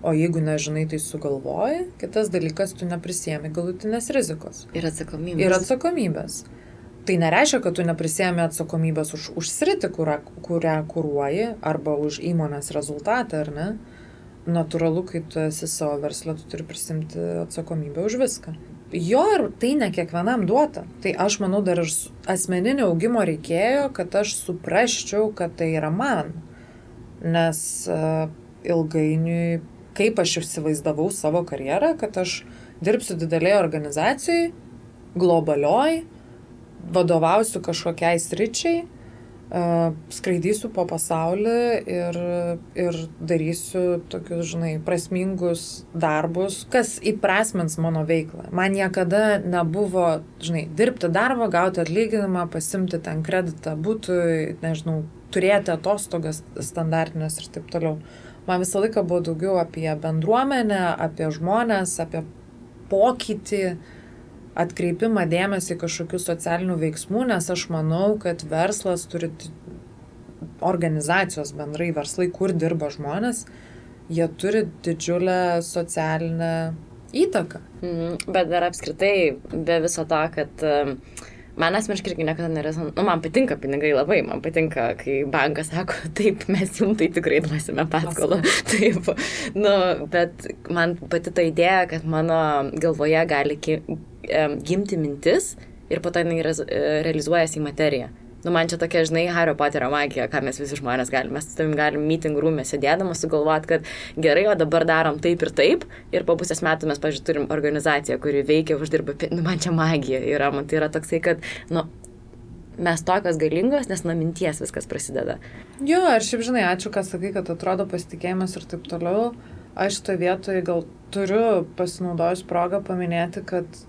B: o jeigu nežinai, tai sugalvoji. Kitas dalykas, tu neprisėmi galutinės rizikos.
A: Ir atsakomybės.
B: Ir atsakomybės. Tai nereiškia, kad tu neprisėmi atsakomybės už, už sritį, kurią, kurią kūruoji, arba už įmonės rezultatą, ar ne? Natūralu, kai tu esi savo verslą, tu turi prisimti atsakomybę už viską. Jo ir tai ne kiekvienam duota. Tai aš manau, dar ir asmeninio augimo reikėjo, kad aš suprasčiau, kad tai yra man. Nes uh, ilgainiui, kaip aš įsivaizdavau savo karjerą, kad aš dirbsiu didelėje organizacijai, globalioj, vadovausiu kažkokiai sričiai skraidysiu po pasaulį ir, ir darysiu tokius, žinai, prasmingus darbus, kas įprasmins mano veiklą. Man niekada nebuvo, žinai, dirbti darbą, gauti atlyginimą, pasimti ten kreditą būtui, nežinau, turėti atostogas standartinės ir taip toliau. Man visą laiką buvo daugiau apie bendruomenę, apie žmonės, apie pokytį atkreipimą dėmesį kažkokių socialinių veiksmų, nes aš manau, kad verslas turi organizacijos bendrai verslai, kur dirba žmonės, jie turi didžiulę socialinę įtaką.
A: Mm, bet dar apskritai, be viso to, kad uh, man asmeniškai irgi niekada nerezon... Nu, man patinka pinigai labai, man patinka, kai bankas sako, taip, mes jums tai tikrai duosime paskolą. Taip, nu, bet man pati ta idėja, kad mano galvoje gali gimti mintis ir po to jinai realizuojasi į materiją. Nu, man čia tokia, žinai, Hario Poterio magija, ką mes visi žmonės galime. Mes tavim galim meeting rūmė sėdėdamas sugalvoti, kad gerai, o dabar darom taip ir taip. Ir po pusės metų mes, pažiūrėjau, turim organizaciją, kuri veikia, uždirba, nu, man čia magija yra. Man tai yra toksai, kad, nu, mes tokios galingos, nes nuo minties viskas prasideda.
B: Jo, ir šiaip žinai, ačiū, kas sakai, kad atrodo pasitikėjimas ir taip toliau. Aš šitoje vietoje gal turiu pasinaudojus progą paminėti, kad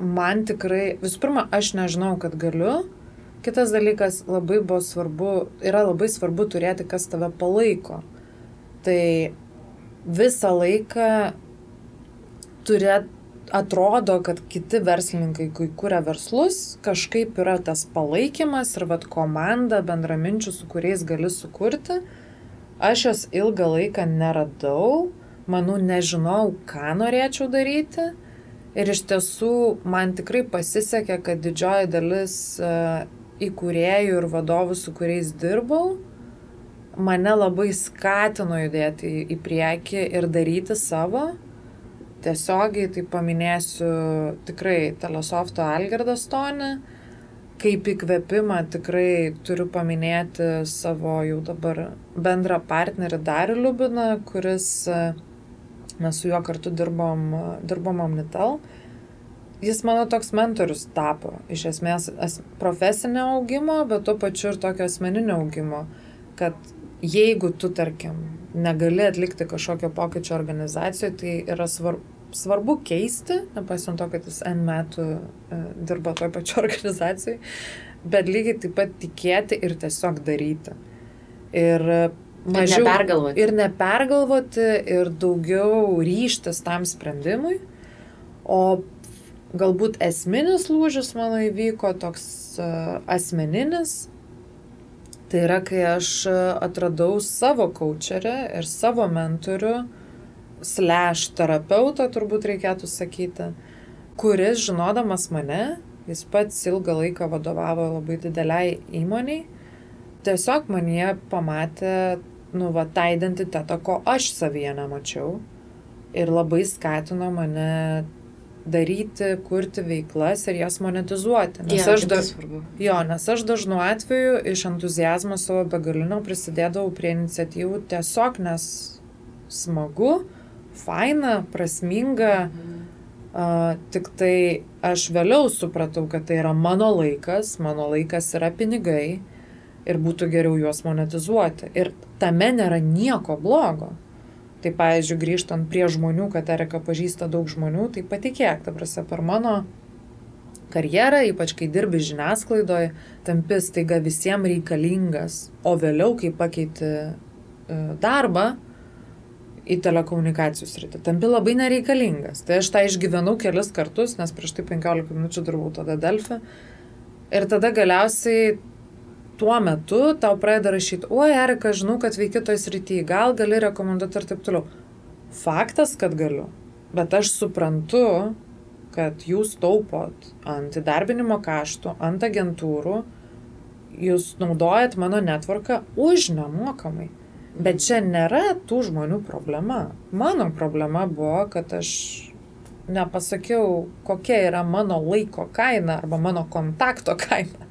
B: man tikrai, visų pirma, aš nežinau, kad galiu, Kitas dalykas, labai buvo svarbu, yra labai svarbu turėti, kas tave palaiko. Tai visą laiką turėt, atrodo, kad kiti verslininkai, kai kuria verslus, kažkaip yra tas palaikymas ir vad komanda, bendraminčių, su kuriais gali sukurti. Aš jos ilgą laiką neradau, manau, nežinau, ką norėčiau daryti. Ir iš tiesų man tikrai pasisekė, kad didžioji dalis įkūrėjų ir vadovų, su kuriais dirbau, mane labai skatino judėti į priekį ir daryti savo. Tiesiogiai tai paminėsiu tikrai Telesofto Algerdą Stonį. Kaip įkvėpimą tikrai turiu paminėti savo jau dabar bendrą partnerį Darių Liubiną, kuris mes su juo kartu dirbom, dirbom Omnitel jis mano toks mentorius tapo, iš esmės as, profesinio augimo, bet tuo pačiu ir tokio asmeninio augimo, kad jeigu tu, tarkim, negali atlikti kažkokio pokyčio organizacijoje, tai yra svarbu, svarbu keisti, nepaisant to, kad jis N metų e, dirba toj pačioj organizacijai, bet lygiai taip pat tikėti ir tiesiog daryti. Ir
A: mažiau. Ir nepergalvoti.
B: Ir nepergalvoti, ir daugiau ryštis tam sprendimui. O galbūt esminis lūžis mano įvyko toks uh, asmeninis. Tai yra, kai aš atradau savo kočerę ir savo mentorių, slash terapeutą turbūt reikėtų sakyti, kuris žinodamas mane, Jis pats ilgą laiką vadovavo labai dideliai įmoniai. Tiesiog man jie pamatė, nu, va, tą identitetą, ko aš savyje nemačiau. Ir labai skatino mane daryti, kurti veiklas ir jas monetizuoti.
A: Nes, ja, aš, da...
B: jo, nes aš dažnu atveju iš entuzijazmo savo begalinio prisidėdavau prie iniciatyvų tiesiog nes smagu, faina, prasminga. Mhm Uh, tik tai aš vėliau supratau, kad tai yra mano laikas, mano laikas yra pinigai ir būtų geriau juos monetizuoti. Ir tame nėra nieko blogo. Tai, pavyzdžiui, grįžtant prie žmonių, kad Erika pažįsta daug žmonių, tai patikėk, ta prasme, per mano karjerą, ypač kai dirbi žiniasklaidoje, tampi staiga visiems reikalingas, o vėliau, kai pakeiti uh, darbą, į telekomunikacijų sritį. Tampi labai nereikalingas. Tai aš tą išgyvenau kelis kartus, nes prieš tai 15 minučių dirbau tada Delfį. Ir tada galiausiai tuo metu tau pradeda rašyti, oi, Erika, žinau, kad veiki toj srityje, gal gali rekomenduoti ir taip toliau. Faktas, kad galiu. Bet aš suprantu, kad jūs taupot ant įdarbinimo kaštų, ant agentūrų, jūs naudojat mano netvarką už nemokamai. Bet čia nėra tų žmonių problema. Mano problema buvo, kad aš nepasakiau, kokia yra mano laiko kaina arba mano kontakto kaina.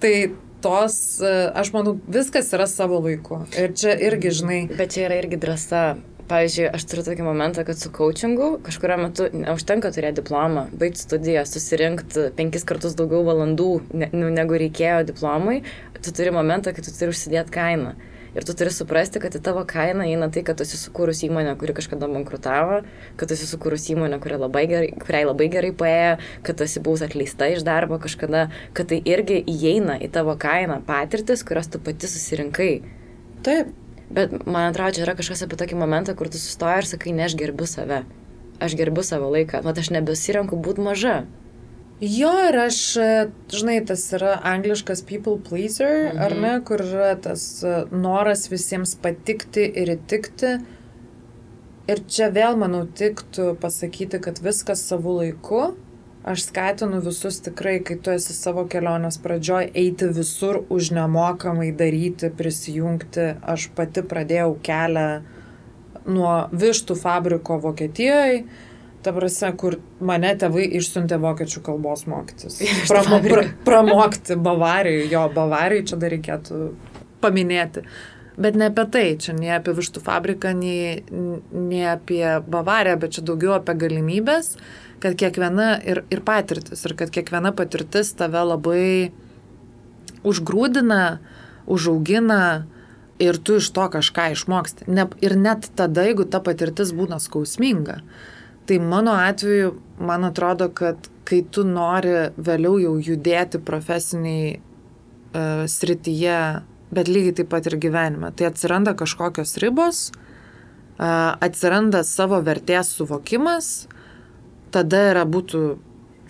B: Tai tos, aš manau, viskas yra savo laiku. Ir čia irgi, žinai.
A: Bet čia yra irgi drąsa. Pavyzdžiui, aš turiu tokį momentą, kad su coachingu kažkurio metu neužtenka turėti diplomą, baigti studiją, susirinkti penkis kartus daugiau valandų, ne, nu, negu reikėjo diplomui, tu turi momentą, kai tu turi užsidėti kainą. Ir tu turi suprasti, kad į tavo kainą eina tai, kad tu esi sukūrus įmonę, kuri kažkada bankrutavo, kad tu esi sukūrus įmonę, kuriai labai gerai, kuriai labai gerai paėjo, kad tu esi buvus atleista iš darbo kažkada, kad tai irgi įeina į tavo kainą patirtis, kurias tu pati susirinkai.
B: Taip.
A: Bet man atrodo, čia yra kažkas apie tokį momentą, kur tu sustoji ir sakai, ne, aš gerbiu save. Aš gerbiu savo laiką. Mat, aš nebesirenku būti maža.
B: Jo, ir aš, žinai, tas yra angliškas people pleaser, mhm. ar ne, kur yra tas e, noras visiems patikti ir įtikti. Ir čia vėl, manau, tiktų pasakyti, kad viskas savo laiku. Aš skatinu visus tikrai, kai tu esi savo kelionės pradžioj, eiti visur už nemokamai daryti, prisijungti. Aš pati pradėjau kelią nuo vištų fabriko Vokietijoje Ta prasme, kur mane tėvai išsiuntė vokiečių kalbos mokytis. Pramo, pra, pramokti Bavarijoje, jo, Bavarijoje čia dar reikėtų paminėti. Bet ne apie tai, čia ne apie vištų fabriką, ne, ne apie Bavariją, bet čia daugiau apie galimybės, kad kiekviena ir, ir patirtis, ir kad kiekviena patirtis tave labai užgrūdina, užaugina ir tu iš to kažką išmoksti. Ne, ir net tada, jeigu ta patirtis būna skausminga. Tai mano atveju, man atrodo, kad kai tu nori vėliau jau judėti profesiniai uh, srityje, bet lygiai taip pat ir gyvenime, tai atsiranda kažkokios ribos, uh, atsiranda savo vertės suvokimas, tada yra būtų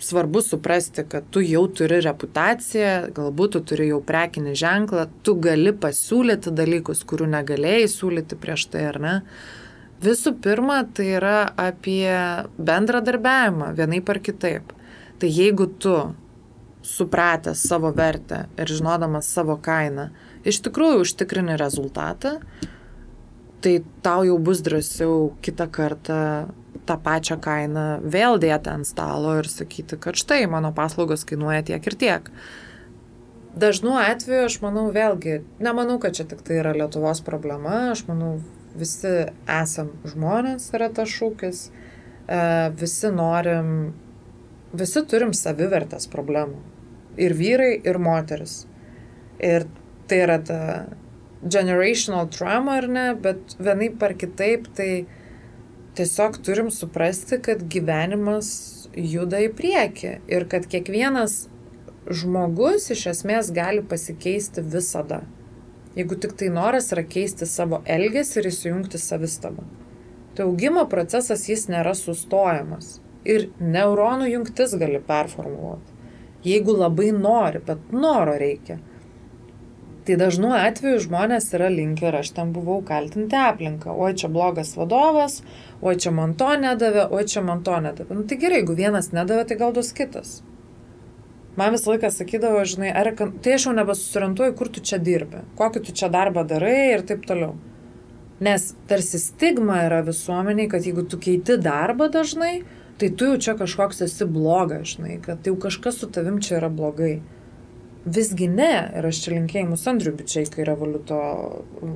B: svarbu suprasti, kad tu jau turi reputaciją, galbūt tu turi jau prekinį ženklą, tu gali pasiūlyti dalykus, kurių negalėjai siūlyti prieš tai, ar ne? Uh, Visų pirma, tai yra apie bendradarbiavimą vienaip ar kitaip. Tai jeigu tu supratęs savo vertę ir žinodamas savo kainą, iš tikrųjų užtikrini rezultatą, tai tau jau bus drąsiau kitą kartą tą pačią kainą vėl dėti ant stalo ir sakyti, kad štai mano paslaugos kainuoja tiek ir tiek. Dažnu atveju aš manau vėlgi, nemanau, kad čia tik tai yra Lietuvos problema, aš manau visi esam žmonės, yra tas šūkis, e, visi norim, visi turim savivertės problemų. Ir vyrai, ir moteris. Ir tai yra ta generational trauma ar ne, bet vienaip par kitaip tai tiesiog turim suprasti, kad gyvenimas juda į priekį ir kad kiekvienas žmogus iš esmės gali pasikeisti visada. Jeigu tik tai noras yra keisti savo elgesį ir įsijungti savistabą. Tai augimo procesas jis nėra sustojamas. Ir neuronų jungtis gali performuoti. Jeigu labai nori, bet noro reikia. Tai dažnu atveju žmonės yra linkę ir aš ten buvau kaltinti aplinką. Oi, čia blogas vadovas, oi, čia man to nedavė, oi, čia man to nedavė. Nu tai gerai, jeigu vienas nedavė, tai gal duos kitas. Man visą laiką sakydavo, žinai, ar, tai aš jau nebesusirantuoju, kur tu čia dirbi, kokį tu čia darbą darai ir taip toliau. Nes tarsi stigma yra visuomeniai, kad jeigu tu keiti darbą dažnai, tai tu jau čia kažkoks esi blogas, žinai, kad jau kažkas su tavim čia yra blogai. Visgi ne, ir aš čia linkėjimus Andriu Bičiai, kai revoliuto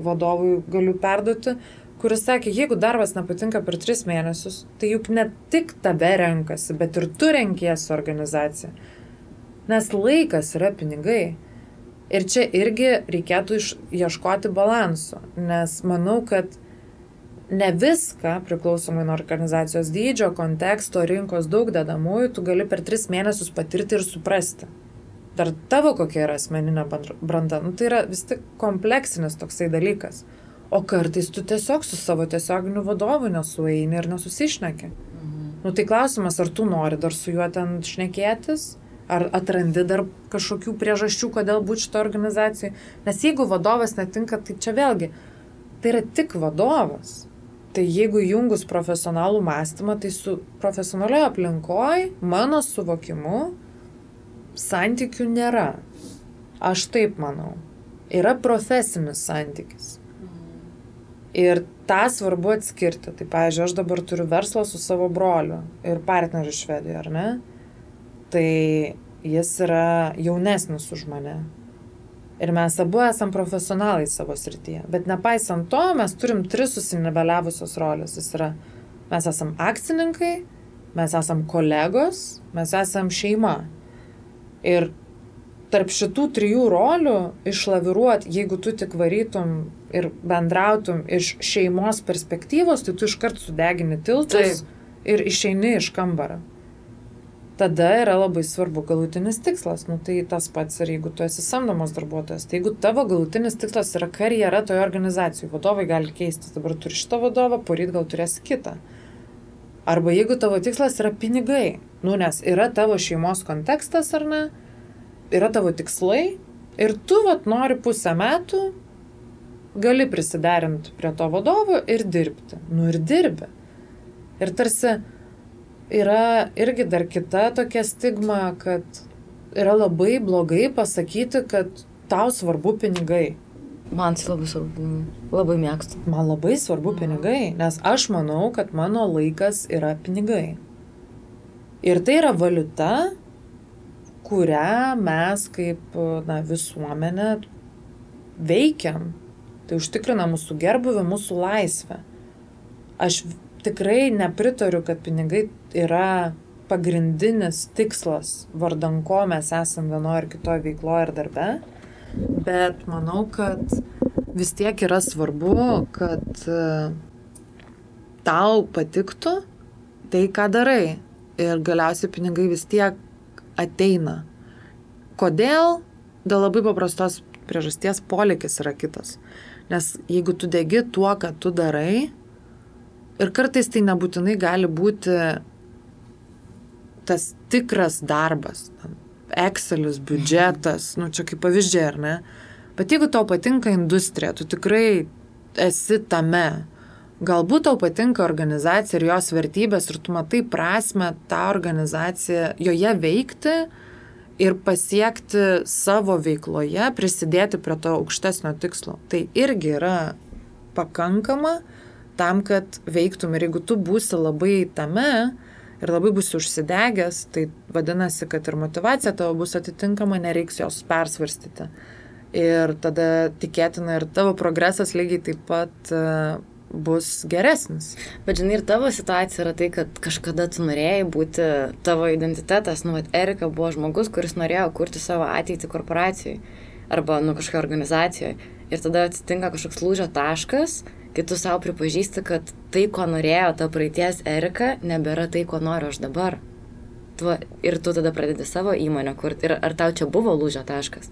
B: vadovui galiu perduoti, kuris sakė, jeigu darbas nepatinka per tris mėnesius, tai juk ne tik tave renkasi, bet ir tu renkiesi organizaciją. Nes laikas yra pinigai. Ir čia irgi reikėtų ieškoti balanso, nes manau, kad ne viską, priklausomai nuo organizacijos dydžio, konteksto, rinkos daug dedamųjų, tu gali per tris mėnesius patirti ir suprasti. Dar tavo kokia yra asmeninė branda, nu, tai yra vis tik kompleksinis toksai dalykas. O kartais tu tiesiog su savo tiesioginiu vadovu nesueini ir nesusišneki. Mhm. Nu tai klausimas, ar tu nori dar su juo ten šnekėtis, Ar atrandi dar kažkokių priežasčių, kodėl būti šito organizacijai? Nes jeigu vadovas netinka, tai čia vėlgi, tai yra tik vadovas. Tai jeigu jungus profesionalų mąstymą, tai su profesionalioje aplinkoje, mano suvokimu, santykių nėra. Aš taip manau. Yra profesinis santykis. Ir tą svarbu atskirti. Tai, pavyzdžiui, aš dabar turiu verslą su savo broliu ir partneriu Švedijoje, ar ne? Tai jis yra jaunesnis už mane. Ir mes abu esam profesionalai savo srityje. Bet nepaisant to, mes turim tris susiniveliavusios rolės. Jis yra, mes esam akcininkai, mes esam kolegos, mes esam šeima. Ir tarp šitų trijų rolių išlaviruot, jeigu tu tik varytum ir bendrautum iš šeimos perspektyvos, tai tu iškart sudegini tiltus Taip. ir išeini iš kambario tada yra labai svarbu galutinis tikslas. Nu, tai tas pats ir jeigu tu esi samdomas darbuotojas. Tai jeigu tavo galutinis tikslas yra karjera toje organizacijoje, vadovai gali keistis, dabar turi šitą vadovą, poryt gal turėsi kitą. Arba jeigu tavo tikslas yra pinigai, nu nes yra tavo šeimos kontekstas ar ne, yra tavo tikslai ir tu vat nori pusę metų, gali prisiderinti prie to vadovo ir dirbti. Nu ir dirbi. Ir tarsi yra irgi dar kita tokia stigma, kad yra labai blogai pasakyti, kad tau svarbu pinigai.
A: Man tai labai svarbu, labai mėgstu.
B: Man labai svarbu pinigai, nes aš manau, kad mano laikas yra pinigai. Ir tai yra valiuta, kurią mes kaip na, visuomenė veikiam. Tai užtikrina mūsų gerbuvį, mūsų laisvę. Aš tikrai nepritariu, kad pinigai yra pagrindinis tikslas, vardan ko mes esame vienoje ar kitoje veikloje ir darbe, bet manau, kad vis tiek yra svarbu, kad e, tau patiktų tai, ką darai ir galiausiai pinigai vis tiek ateina. Kodėl? Dėl labai paprastos priežasties polikis yra kitas. Nes jeigu tu degi tuo, ką tu darai, Ir kartais tai nebūtinai gali būti tas tikras darbas. Excelis, biudžetas, nu čia kaip pavyzdžiai, ar ne? Bet jeigu tau patinka industrija, tu tikrai esi tame. Galbūt tau patinka organizacija ir jos vertybės ir tu matai prasme tą organizaciją, joje veikti ir pasiekti savo veikloje, prisidėti prie to aukštesnio tikslo. Tai irgi yra pakankama, tam, kad veiktum. Ir jeigu tu būsi labai tame ir labai būsi užsidegęs, tai vadinasi, kad ir motivacija tavo bus atitinkama, nereiks jos persvarstyti. Ir tada tikėtina ir tavo progresas lygiai taip pat uh, bus geresnis.
A: Bet žinai, ir tavo situacija yra tai, kad kažkada tu norėjai būti tavo identitetas. Nu, vat, Erika buvo žmogus, kuris norėjo kurti savo ateitį korporacijai arba, nu, kažkokiai organizacijoje. Ir tada atsitinka kažkoks lūžio taškas kai tu savo pripažįsti, kad tai, ko norėjo ta praeities Erika, nebėra tai, ko noriu aš dabar. tu, ir tu tada pradedi savo įmonę kurti. Ir ar tau čia buvo lūžio taškas?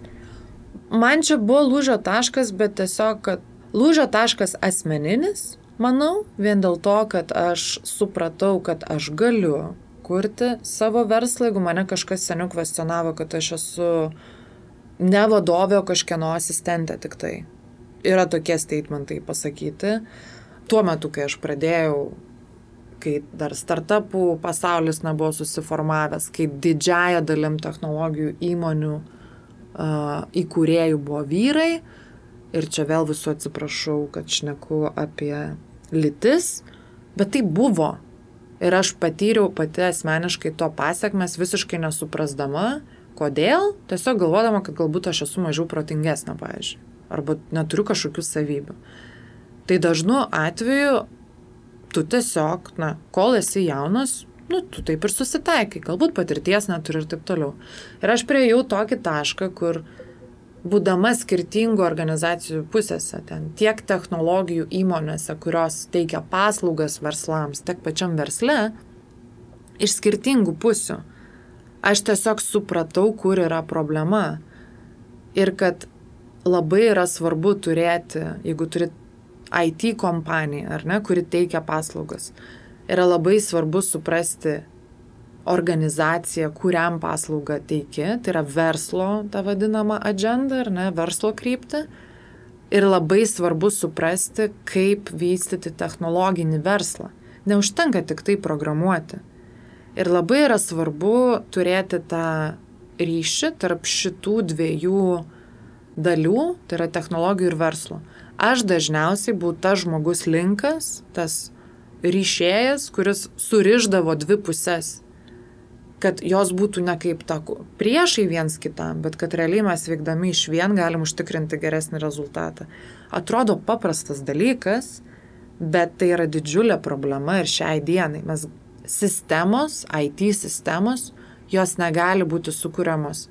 B: Man čia buvo lūžio taškas, bet tiesiog, kad lūžio taškas asmeninis, manau, vien dėl to, kad aš supratau, kad aš galiu kurti savo verslą, jeigu mane kažkas seniau kvestionavo, kad aš esu ne vadovė, o kažkieno asistentė tik tai. Yra tokie statementai pasakyti. Tuo metu, kai aš pradėjau kai dar startupų pasaulis nebuvo susiformavęs, kai didžiaja dalim technologijų įmonių uh, įkūrėjų buvo vyrai. Ir čia vėl visų atsiprašau, kad šneku apie lytis, bet tai buvo. Ir aš patyriau pati asmeniškai to pasiekmes visiškai nesuprasdama, kodėl, tiesiog galvodama, kad galbūt aš esu mažiau protingesnė, pavyzdžiui, arba neturiu kažkokių savybių. Tai dažnu atveju tu tiesiog, na, kol esi jaunas, nu, tu taip ir susitaikai, galbūt patirties neturi ir taip toliau. Ir aš prieėjau tokį tašką, kur būdama skirtingų organizacijų pusėse, ten tiek technologijų įmonėse, kurios teikia paslaugas verslams, tiek pačiam versle, iš skirtingų pusių, aš tiesiog supratau, kur yra problema. Ir kad labai yra svarbu turėti, jeigu turit IT kompanija, ar ne, kuri teikia paslaugas. Yra labai svarbu suprasti organizaciją, kuriam paslaugą teiki, tai yra verslo, ta vadinama agenda, ar ne, verslo krypti. Ir labai svarbu suprasti, kaip vystyti technologinį verslą. Neužtenka tik tai programuoti. Ir labai yra svarbu turėti tą ryšį tarp šitų dviejų dalių, tai yra technologijų ir verslo. Aš dažniausiai buvau tas žmogus linkas, tas ryšėjas, kuris suriždavo dvi pusės. Kad jos būtų ne kaip ta priešai viens kitam, bet kad realiai mes veikdami iš vien galim užtikrinti geresnį rezultatą. Atrodo paprastas dalykas, bet tai yra didžiulė problema ir šiai dienai. Mes sistemos, IT sistemos, jos negali būti sukūriamos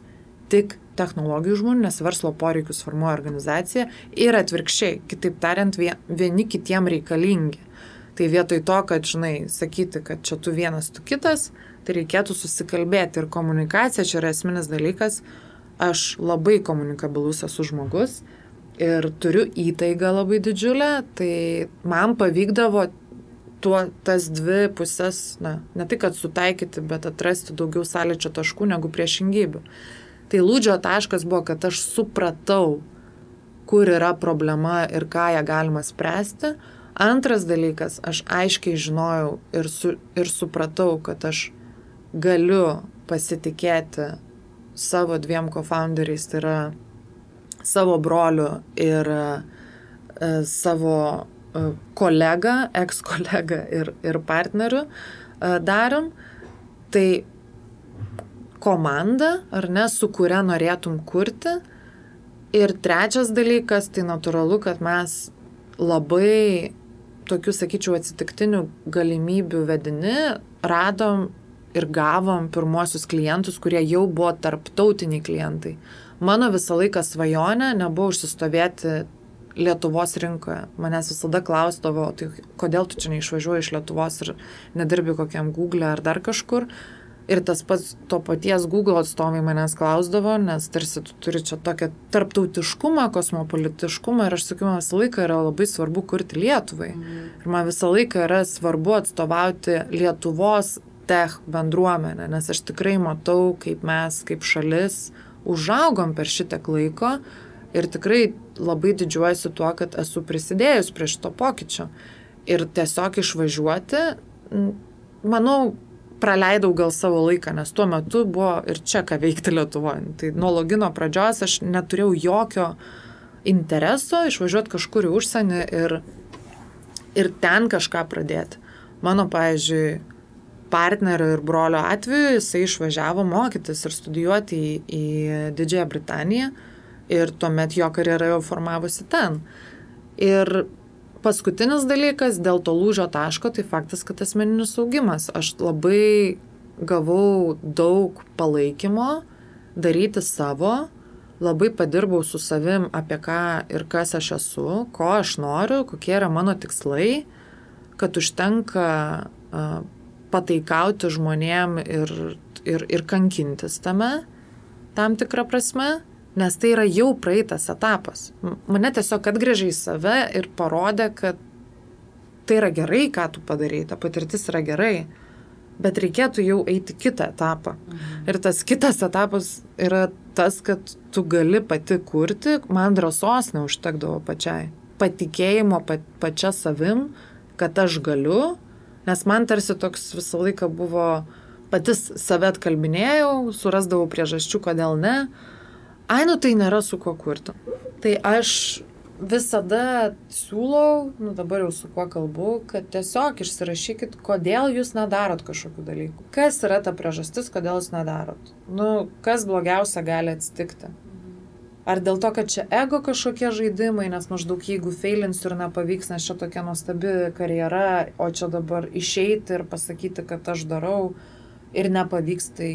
B: tik technologijų žmonių, nes verslo poreikius formuoja organizacija ir atvirkščiai, kitaip tariant, vieni kitiem reikalingi. Tai vietoj to, kad, žinai, sakyti, kad čia tu vienas, tu kitas, tai reikėtų susikalbėti ir komunikacija čia yra esminis dalykas. Aš labai komunikabilus esu žmogus ir turiu įtaigą labai didžiulę, tai man pavykdavo tuo tas dvi pusės, na, ne tik, kad sutaikyti, bet atrasti daugiau sąlyčio taškų negu priešingybių. Tai lūdžio taškas buvo, kad aš supratau, kur yra problema ir ką ją galima spręsti. Antras dalykas, aš aiškiai žinojau ir, su, ir supratau, kad aš galiu pasitikėti savo dviem co-founderiais, tai yra savo broliu ir e, savo e, kolega, eks-kolega ir, ir partneriu e, darom. Tai komanda, ar ne, su kuria norėtum kurti. Ir trečias dalykas, tai natūralu, kad mes labai tokių, sakyčiau, atsitiktinių galimybių vedini radom ir gavom pirmuosius klientus, kurie jau buvo tarptautiniai klientai. Mano visą laiką svajonė nebuvo užsistovėti Lietuvos rinkoje. Manęs visada klausdavo, tai kodėl tu čia neišvažiuoji iš Lietuvos ir nedirbi kokiam Google ar dar kažkur. Ir tas pats to paties Google atstovai manęs klausdavo, nes tarsi tu turi čia tokią tarptautiškumą, kosmopolitiškumą ir aš sakiau, man visą laiką yra labai svarbu kurti Lietuvai. Mm. Ir man visą laiką yra svarbu atstovauti Lietuvos tech bendruomenę, nes aš tikrai matau, kaip mes, kaip šalis, užaugom per šitiek laiko ir tikrai labai didžiuojuosi tuo, kad esu prisidėjus prie šito pokyčio. Ir tiesiog išvažiuoti, manau, praleidau gal savo laiką, nes tuo metu buvo ir čia ką veikti Lietuvoje. Tai nuo logino pradžios aš neturėjau jokio intereso išvažiuoti kažkur į užsienį ir, ir ten kažką pradėti. Mano, pavyzdžiui, partnerio ir brolio atveju jisai išvažiavo mokytis ir studijuoti į, į Didžiąją Britaniją ir tuomet jo karjera jau formavosi ten. Ir Paskutinis dalykas dėl to lūžio taško, tai faktas, kad asmeninis augimas. Aš labai gavau daug palaikymo daryti savo, labai padirbau su savim apie ką ir kas aš esu, ko aš noriu, kokie yra mano tikslai, kad užtenka uh, pataikauti žmonėm ir, ir, ir kankintis tame, tam tikrą prasme, nes tai yra jau praeitas etapas. Mane tiesiog atgrėžė į save ir parodė, kad tai yra gerai, ką tu padarai, ta patirtis yra gerai, bet reikėtų jau eiti kitą etapą. Mhm. Ir tas kitas etapas yra tas, kad tu gali pati kurti, man drąsos neužtekdavo pačiai. Patikėjimo pa, pačia savim, kad aš galiu, nes man tarsi toks visą laiką buvo, patys save atkalbinėjau, surasdavau priežasčių, kodėl ne. Ai, nu tai nėra su kuo kurti. Tai aš visada siūlau, nu dabar jau su kuo kalbu, kad tiesiog išsirašykit, kodėl jūs nedarot kažkokių dalykų. Kas yra ta priežastis, kodėl jūs nedarot. Nu, kas blogiausia gali atsitikti. Ar dėl to, kad čia ego kažkokie žaidimai, nes maždaug jeigu feilinsiu ir nepavyks, nes čia tokia nuostabi karjera, o čia dabar išeiti ir pasakyti, kad aš darau ir nepavyks, tai,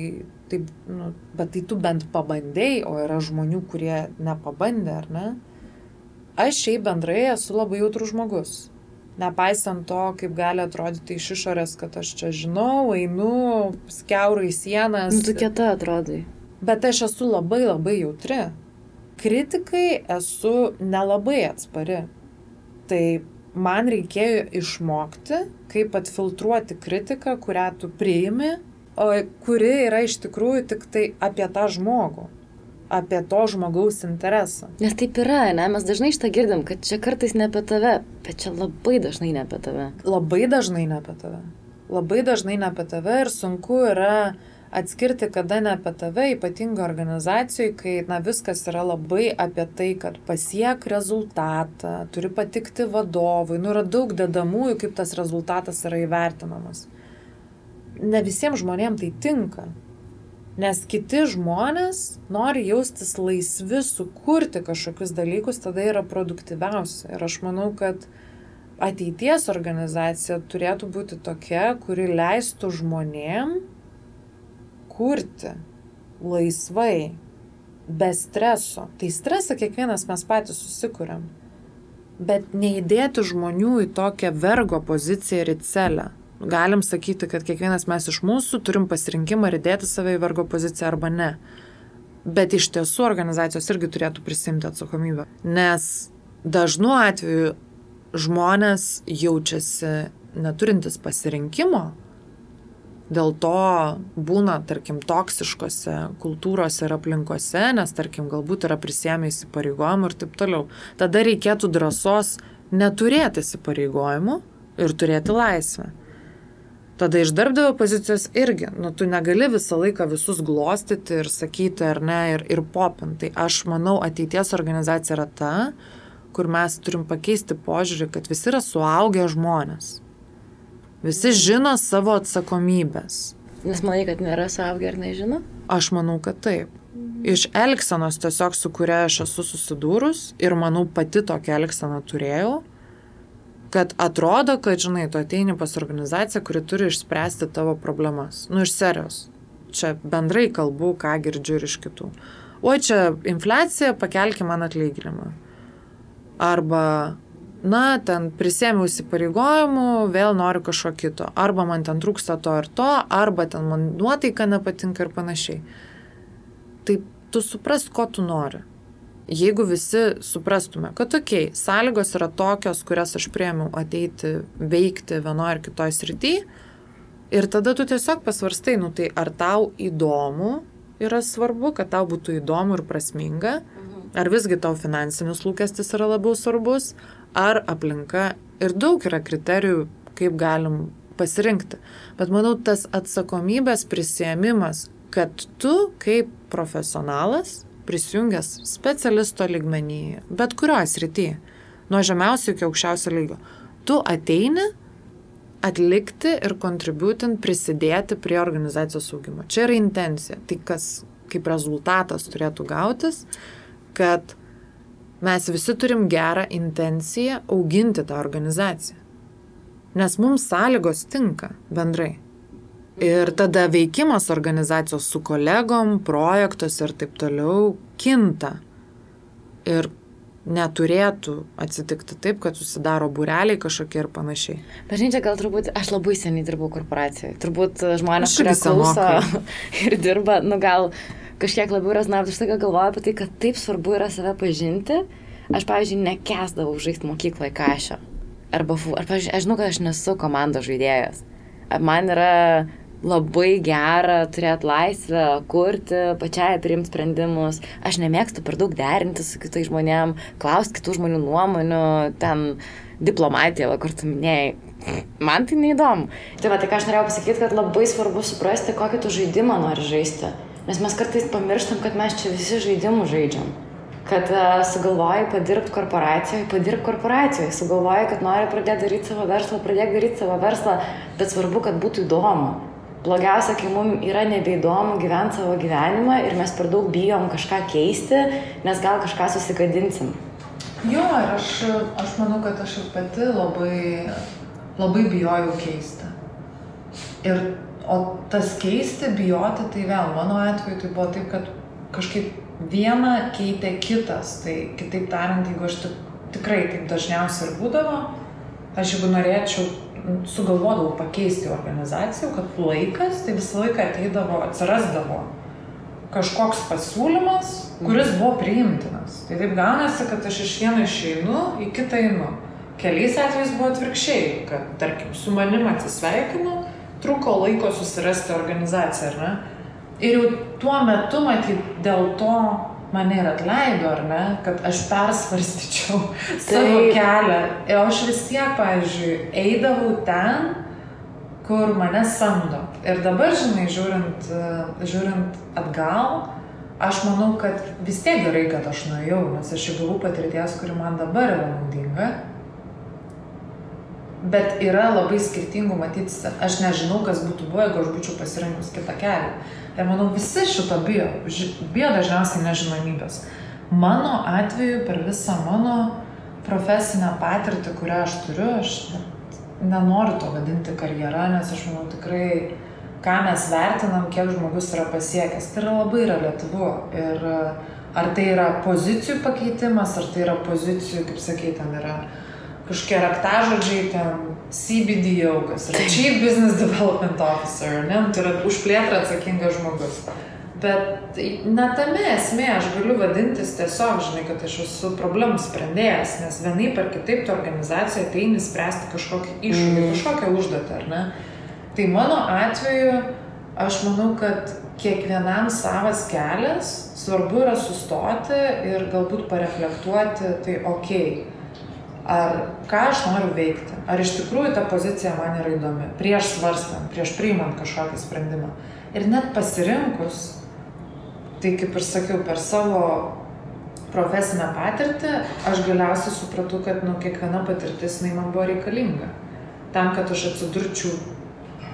B: tai nu, bet tai tu bent pabandėjai, o yra žmonių, kurie nepabandė, ar ne? Aš šiaip bendrai esu labai jautrus žmogus. Nepaisant to, kaip gali atrodyti iš išorės, kad aš čia žinau, einu, skiaurai sienas.
A: Nu, tu kieta atrodai.
B: Bet aš esu labai labai jautri. Kritikai esu nelabai atspari. Tai man reikėjo išmokti, kaip atfiltruoti kritiką, kurią tu priimi, kuri yra iš tikrųjų tik tai apie tą žmogų apie to žmogaus interesą.
A: Nes taip yra, ne? Mes dažnai šitą girdim, kad čia kartais ne apie tave, bet čia labai dažnai ne apie tave.
B: Labai dažnai ne apie tave. Labai dažnai ne apie tave ir sunku yra atskirti, kada ne apie tave, ypatingai organizacijai, kai na, viskas yra labai apie tai, kad pasiek rezultatą, turi patikti vadovui, nu yra daug dedamųjų, kaip tas rezultatas yra įvertinamas. Ne visiems žmonėms tai tinka. Nes kiti žmonės nori jaustis laisvi, sukurti kažkokius dalykus, tada yra produktyviausia. Ir aš manau, kad ateities organizacija turėtų būti tokia, kuri leistų žmonėm kurti laisvai, be streso. Tai stresą kiekvienas mes patys susikūrėm. Bet neįdėti žmonių į tokią vergo poziciją ir į celę galim sakyti, kad kiekvienas mes iš mūsų turim pasirinkimą ir dėti save į vargo poziciją arba ne. Bet iš tiesų organizacijos irgi turėtų prisimti atsakomybę. Nes dažnu atveju žmonės jaučiasi neturintis pasirinkimo, dėl to būna, tarkim, toksiškose kultūrose ir aplinkose, nes, tarkim, galbūt yra prisėmę įsipareigojimų ir taip toliau. Tada reikėtų drąsos neturėti įsipareigojimų ir turėti laisvę. Tada iš darbdavio pozicijos irgi, nu, tu negali visą laiką visus glostyti ir sakyti ar ne ir, ir popinti. Tai aš manau, ateities organizacija yra ta, kur mes turim pakeisti požiūrį, kad visi yra suaugę žmonės. Visi žino savo atsakomybės.
A: Nes manai, kad nėra suaugę ar nežino?
B: Aš manau, kad taip. Iš elgsenos tiesiog, su kuria aš esu susidūrus ir manau pati tokią elgseną turėjau, kad atrodo, kad, žinai, tu ateini pas organizaciją, kuri turi išspręsti tavo problemas. Nu, iš serijos. Čia bendrai kalbu, ką girdžiu ir iš kitų. O čia infliacija, pakelkime man atlyginimą. Arba, na, ten prisėmiau įsipareigojimų, vėl noriu kažko kito. Arba man ten trūksta to ir to, arba ten man nuotaika nepatinka ir panašiai. Tai tu supras, ko tu nori jeigu visi suprastume, kad tokiai, sąlygos yra tokios, kurias aš priemiau ateiti, veikti vienoje ar kitoje srityje, ir tada tu tiesiog pasvarstai, nu tai ar tau įdomu yra svarbu, kad tau būtų įdomu ir prasminga, mhm. ar visgi tau finansinis lūkestis yra labiau svarbus, ar aplinka ir daug yra kriterijų, kaip galim pasirinkti. Bet manau, tas atsakomybės prisėmimas, kad tu kaip profesionalas prisijungęs specialisto ligmenį, bet kurioje srityje, nuo žemiausio iki aukščiausio lygio, tu ateini atlikti ir kontributin prisidėti prie organizacijos augimo. Čia yra intencija. Tai kas kaip rezultatas turėtų gautis, kad mes visi turim gerą intenciją auginti tą organizaciją. Nes mums sąlygos tinka bendrai. Ir tada veikimas organizacijos su kolegom, projektuose ir taip toliau kinta. Ir neturėtų atsitikti taip, kad susidaro būreliai kažkokie ir panašiai.
A: Bažnyčia gal turbūt, aš labai seniai dirbau korporacijoje, turbūt žmonės, kurie klauso ir dirba, nu gal kažkiek labiau rezonavo, aš tik galvoju apie tai, kad taip svarbu yra save pažinti. Aš, pavyzdžiui, nekesdavau žaisti mokykloje kažio. Arba, ar, pavyzdžiui, aš žinau, kad aš nesu komandos žaidėjas. Man yra labai gera turėti laisvę, kurti, pačiai priimti sprendimus. Aš nemėgstu per daug derinti su kitais žmonėm, klausti kitų žmonių nuomonių, ten diplomatija, kur tu minėjai. Man tai neįdomu. Tai va, tai ką aš norėjau pasakyti, kad labai svarbu suprasti, kokį tu žaidimą nori žaisti. Nes mes kartais pamirštam, kad mes čia visi žaidimų žaidžiam kad uh, sugalvoji padirbti korporacijoje, padirbti korporacijoje, sugalvoji, kad nori pradėti daryti savo verslą, pradėk daryti savo verslą, bet svarbu, kad būtų įdomu blogiausia, kai mums yra nebeįdomu gyventi savo gyvenimą ir mes per daug bijom kažką keisti, nes gal kažką susigadinsim.
B: Jo, ir aš, aš manau, kad aš ir pati labai, labai bijojau keisti. Ir, o tas keisti, bijoti, tai vėl mano atveju tai buvo taip, kad kažkaip vieną keitė kitas. Tai kitaip tariant, jeigu aš tikrai taip dažniausiai ir būdavo, aš jeigu norėčiau sugalvodavau pakeisti organizaciją, kad laikas, tai visą laiką ateidavo, atsirasdavo kažkoks pasiūlymas, kuris buvo priimtinas. Tai taip gaunasi, kad aš iš vieno išeinu, į kitą einu. Keliais atvejais buvo atvirkščiai, kad, tarkim, su manim atsisveikinu, truko laiko susirasti organizaciją, ar ne? Ir jau tuo metu, matyt, dėl to mane ir atleido, ar ne, kad aš persvarstyčiau savo kelią. Ir aš vis tiek, pavyzdžiui, eidavau ten, kur mane samdo. Ir dabar, žinai, žiūrint, žiūrint atgal, aš manau, kad vis tiek gerai, kad aš nuėjau, nes aš įgavau patirties, kuri man dabar yra naudinga. Bet yra labai skirtingų, matyt, aš nežinau, kas būtų buvę, jeigu aš būčiau pasirinkus kitą kelią. Ir manau, visi šito bijo. Bijo dažniausiai nežinomybės. Mano atveju, per visą mano profesinę patirtį, kurią aš turiu, aš nenoriu to vadinti karjera, nes aš manau tikrai, ką mes vertinam, kiek žmogus yra pasiekęs, tai yra labai relativu. Ir ar tai yra pozicijų pakeitimas, ar tai yra pozicijų, kaip sakai, ten yra kažkokie raktažodžiai, ten CBDO, kas yra Chief Business Development Officer, ne, nu, tai yra už plėtrą atsakingas žmogus. Bet na tame esmė, aš galiu vadintis tiesiog, žinai, kad aš esu problemų sprendėjas, nes vienaip ar kitaip tu organizacija ateini spręsti kažkokį iššūkį, mm. kažkokią užduotį, ar ne? Tai mano atveju aš manau, kad kiekvienam savas kelias, svarbu yra sustoti ir galbūt pareflektuoti, tai okei. Okay ar ką aš noriu veikti, ar iš tikrųjų ta pozicija man yra įdomi, prieš svarstant, prieš priimant kažkokį sprendimą. Ir net pasirinkus, tai kaip ir sakiau, per savo profesinę patirtį, aš galiausiai supratau, kad nu, kiekviena patirtis jinai man buvo reikalinga. Tam, kad aš atsidurčiau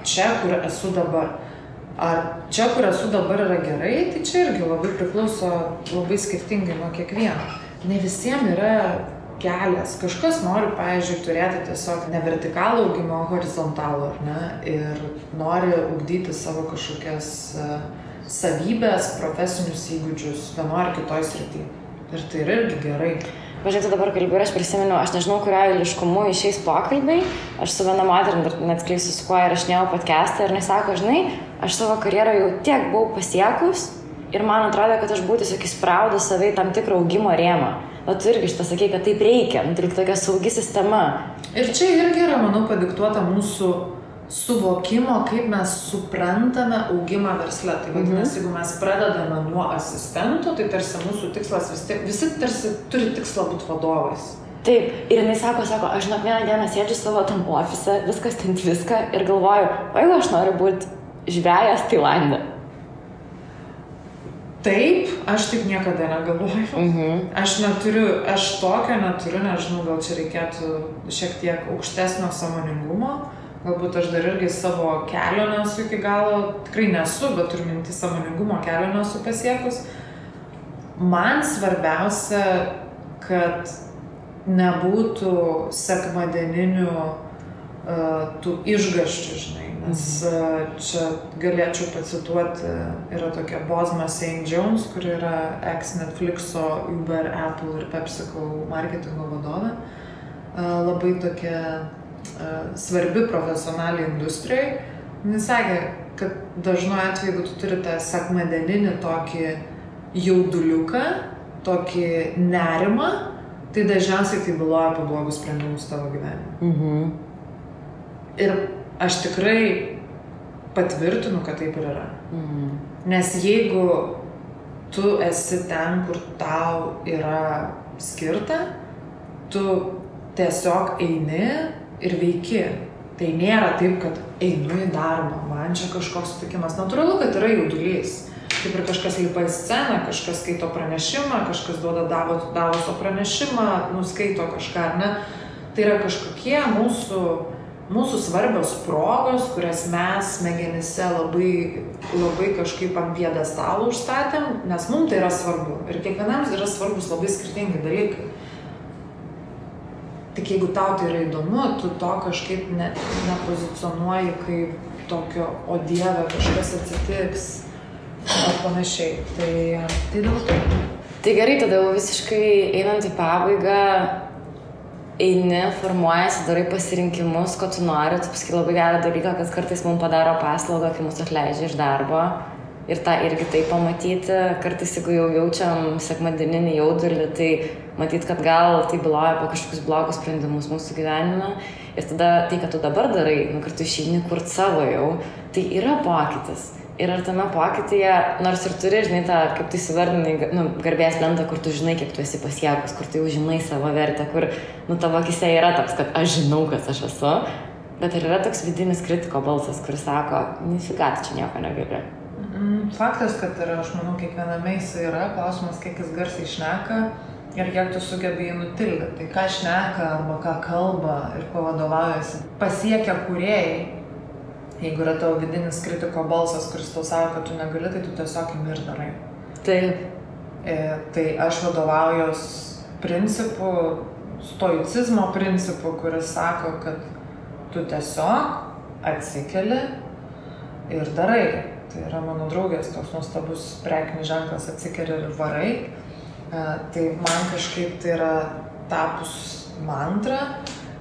B: čia, kur esu dabar. Ar čia, kur esu dabar yra gerai, tai čia irgi labai priklauso labai skirtingai nuo kiekvieno. Ne visiems yra kelias. Kažkas nori, pavyzdžiui, turėti tiesiog ne vertikalų augimą, o horizontalų, ar ne? Ir nori ugdyti savo kažkokias uh, savybės, profesinius įgūdžius vienoje ar kitoje srityje. Ir tai yra irgi gerai.
A: Pažiūrėjau, dabar kalbėjau ir aš prisimenu, aš nežinau, kurio eiliškumu išeis pokalbiai, aš su viena moterim, dar net skleisiu su kuo įrašinėjau podcastą ir nesako, žinai, aš savo karjerą jau tiek buvau pasiekus ir man atrodo, kad aš būtų tiesiog įspraudęs savai tam tikrą augimo rėmą o tu irgi šitą sakei, kad taip reikia, nu, tai tokia saugi sistema.
B: Ir čia irgi yra, manau, padiktuota mūsų suvokimo, kaip mes suprantame augimą versle. Tai vadinasi, mhm. jeigu mes pradedame nuo asistentų, tai tarsi mūsų tikslas vis tiek, visi tarsi turi tikslą būti vadovais.
A: Taip, ir jinai sako, sako, aš žinok vieną dieną sėdžiu savo tam ofise, viskas ten viską ir galvoju, o jeigu aš noriu būti žvėjas Tailandė,
B: Taip, aš taip niekada negalvoju. Mhm. Aš neturiu, aš tokio neturiu, nežinau, gal čia reikėtų šiek tiek aukštesnio samoningumo. Galbūt aš dar irgi savo kelio nesu iki galo, tikrai nesu, bet turiu minti samoningumo kelio nesu pasiekus. Man svarbiausia, kad nebūtų sekmadieninių tų išgaščių, žinai. Nes mhm. čia galėčiau pacituoti, yra tokia Bosma St. Jones, kuri yra ex Netflixo, Uber, Apple ir PepsiCo marketingo vadovė. Labai tokia svarbi profesionaliai industrijai. Jis sakė, kad dažnu atveju, jeigu tu turi tą sekmadieninį tokį jauduliuką, tokį nerimą, tai dažniausiai tai byloja apie blogus sprendimus tavo gyvenime. Mhm. Ir aš tikrai patvirtinu, kad taip ir yra. Mhm. Nes jeigu tu esi ten, kur tau yra skirta, tu tiesiog eini ir veiki. Tai nėra taip, kad einu į darbą, man čia kažkoks sutikimas. Natūralu, kad yra jaudulys. Kaip ir kažkas lipa į sceną, kažkas skaito pranešimą, kažkas duoda Davoso pranešimą, nuskaito kažką, ar ne. Tai yra kažkokie mūsų, mūsų svarbios progos, kurias mes smegenyse labai, labai kažkaip ant piedestalų užstatėm, nes mums tai yra svarbu. Ir kiekvienam yra svarbus labai skirtingi dalykai. Tik jeigu tau tai yra įdomu, tu to kažkaip ne, nepozicionuoji kaip tokio, o Dieve, kažkas atsitiks ar panašiai. Tai, tai dėl to.
A: Tai gerai, tada jau visiškai einant į pabaigą, eini, formuojasi, darai pasirinkimus, ko tu nori, tu pasakai labai gerą dalyką, kad kartais mums padaro paslaugą, kai mus atleidžia iš darbo ir tą irgi tai pamatyti. Kartais, jeigu jau jaučiam sekmadieninį jaudulį, tai matyt, kad gal tai byloja apie kažkokius blogus sprendimus mūsų gyvenime. Ir tada tai, ką tu dabar darai, nu, kad tu išeini kur savo jau, tai yra pokytis. Ir ar tame pokytyje, nors ir turi, žinai, tą, kaip tai suvardinai, nu, garbės lentą, kur tu žinai, kiek tu esi pasiekus, kur tu jau žinai savo vertę, kur, nu, tavo akise yra toks, kad aš žinau, kas aš esu, bet ar yra toks vidinis kritiko balsas, kuris sako, nesigat, čia nieko negali.
B: Mm, faktas, kad yra, aš manau, kiekviename jis yra, klausimas, kiek jis garsiai šneka ir kiek tu sugebi jį nutildyti. Tai ką šneka arba ką kalba ir kuo vadovaujasi, pasiekia kuriejai. Jeigu yra tavo vidinis kritiko balsas, kuris tau sako, kad tu negali, tai tu tiesiog įmir darai.
A: Taip.
B: E, tai aš vadovaujos principu, stoicizmo principu, kuris sako, kad tu tiesiog atsikeli ir darai Tai yra mano draugės toks nuostabus prekinis ženklas atsikeri ir varai. E, tai man kažkaip tai yra tapus mantra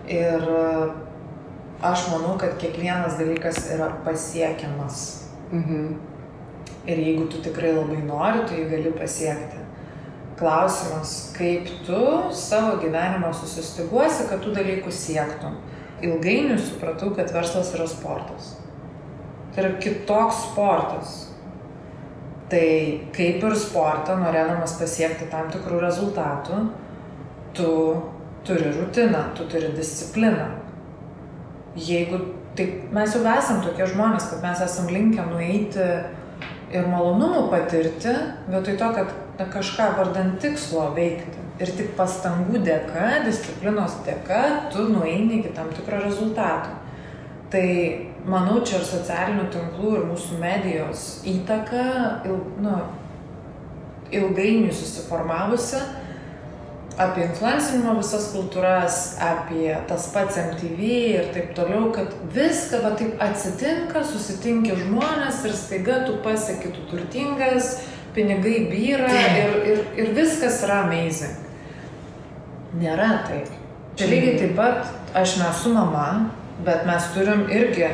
B: ir aš manau, kad kiekvienas dalykas yra pasiekiamas. Mhm. Ir jeigu tu tikrai labai nori, tu jį gali pasiekti. Klausimas, kaip tu savo gyvenimą susistiguosi, kad tų dalykų siektum. Ilgainiui supratau, kad verslas yra sportas Tai yra kitoks sportas. Tai kaip ir sportą, norėdamas pasiekti tam tikrų rezultatų, tu turi rutiną, tu turi discipliną. Jeigu taip, mes jau esam tokie žmonės, kad mes esam linkę nueiti ir malonumų patirti, vietoj to, kad na, kažką vardant tikslo veikti. Ir tik pastangų dėka, disciplinos dėka, tu nueini iki tam tikro rezultato. Tai manau, čia ir socialinių tinklų, ir mūsų medijos įtaka il, nu, ilgainiui susiformavusi apie influencinimo visas kultūras, apie tas pats MTV ir taip toliau, kad viską va taip atsitinka, susitinki žmonės ir staiga tu pasieki, tu turtingas, pinigai vyra ir, ir, ir viskas yra amazing. Nėra taip. Čia lygiai taip pat aš nesu mama, bet mes turim irgi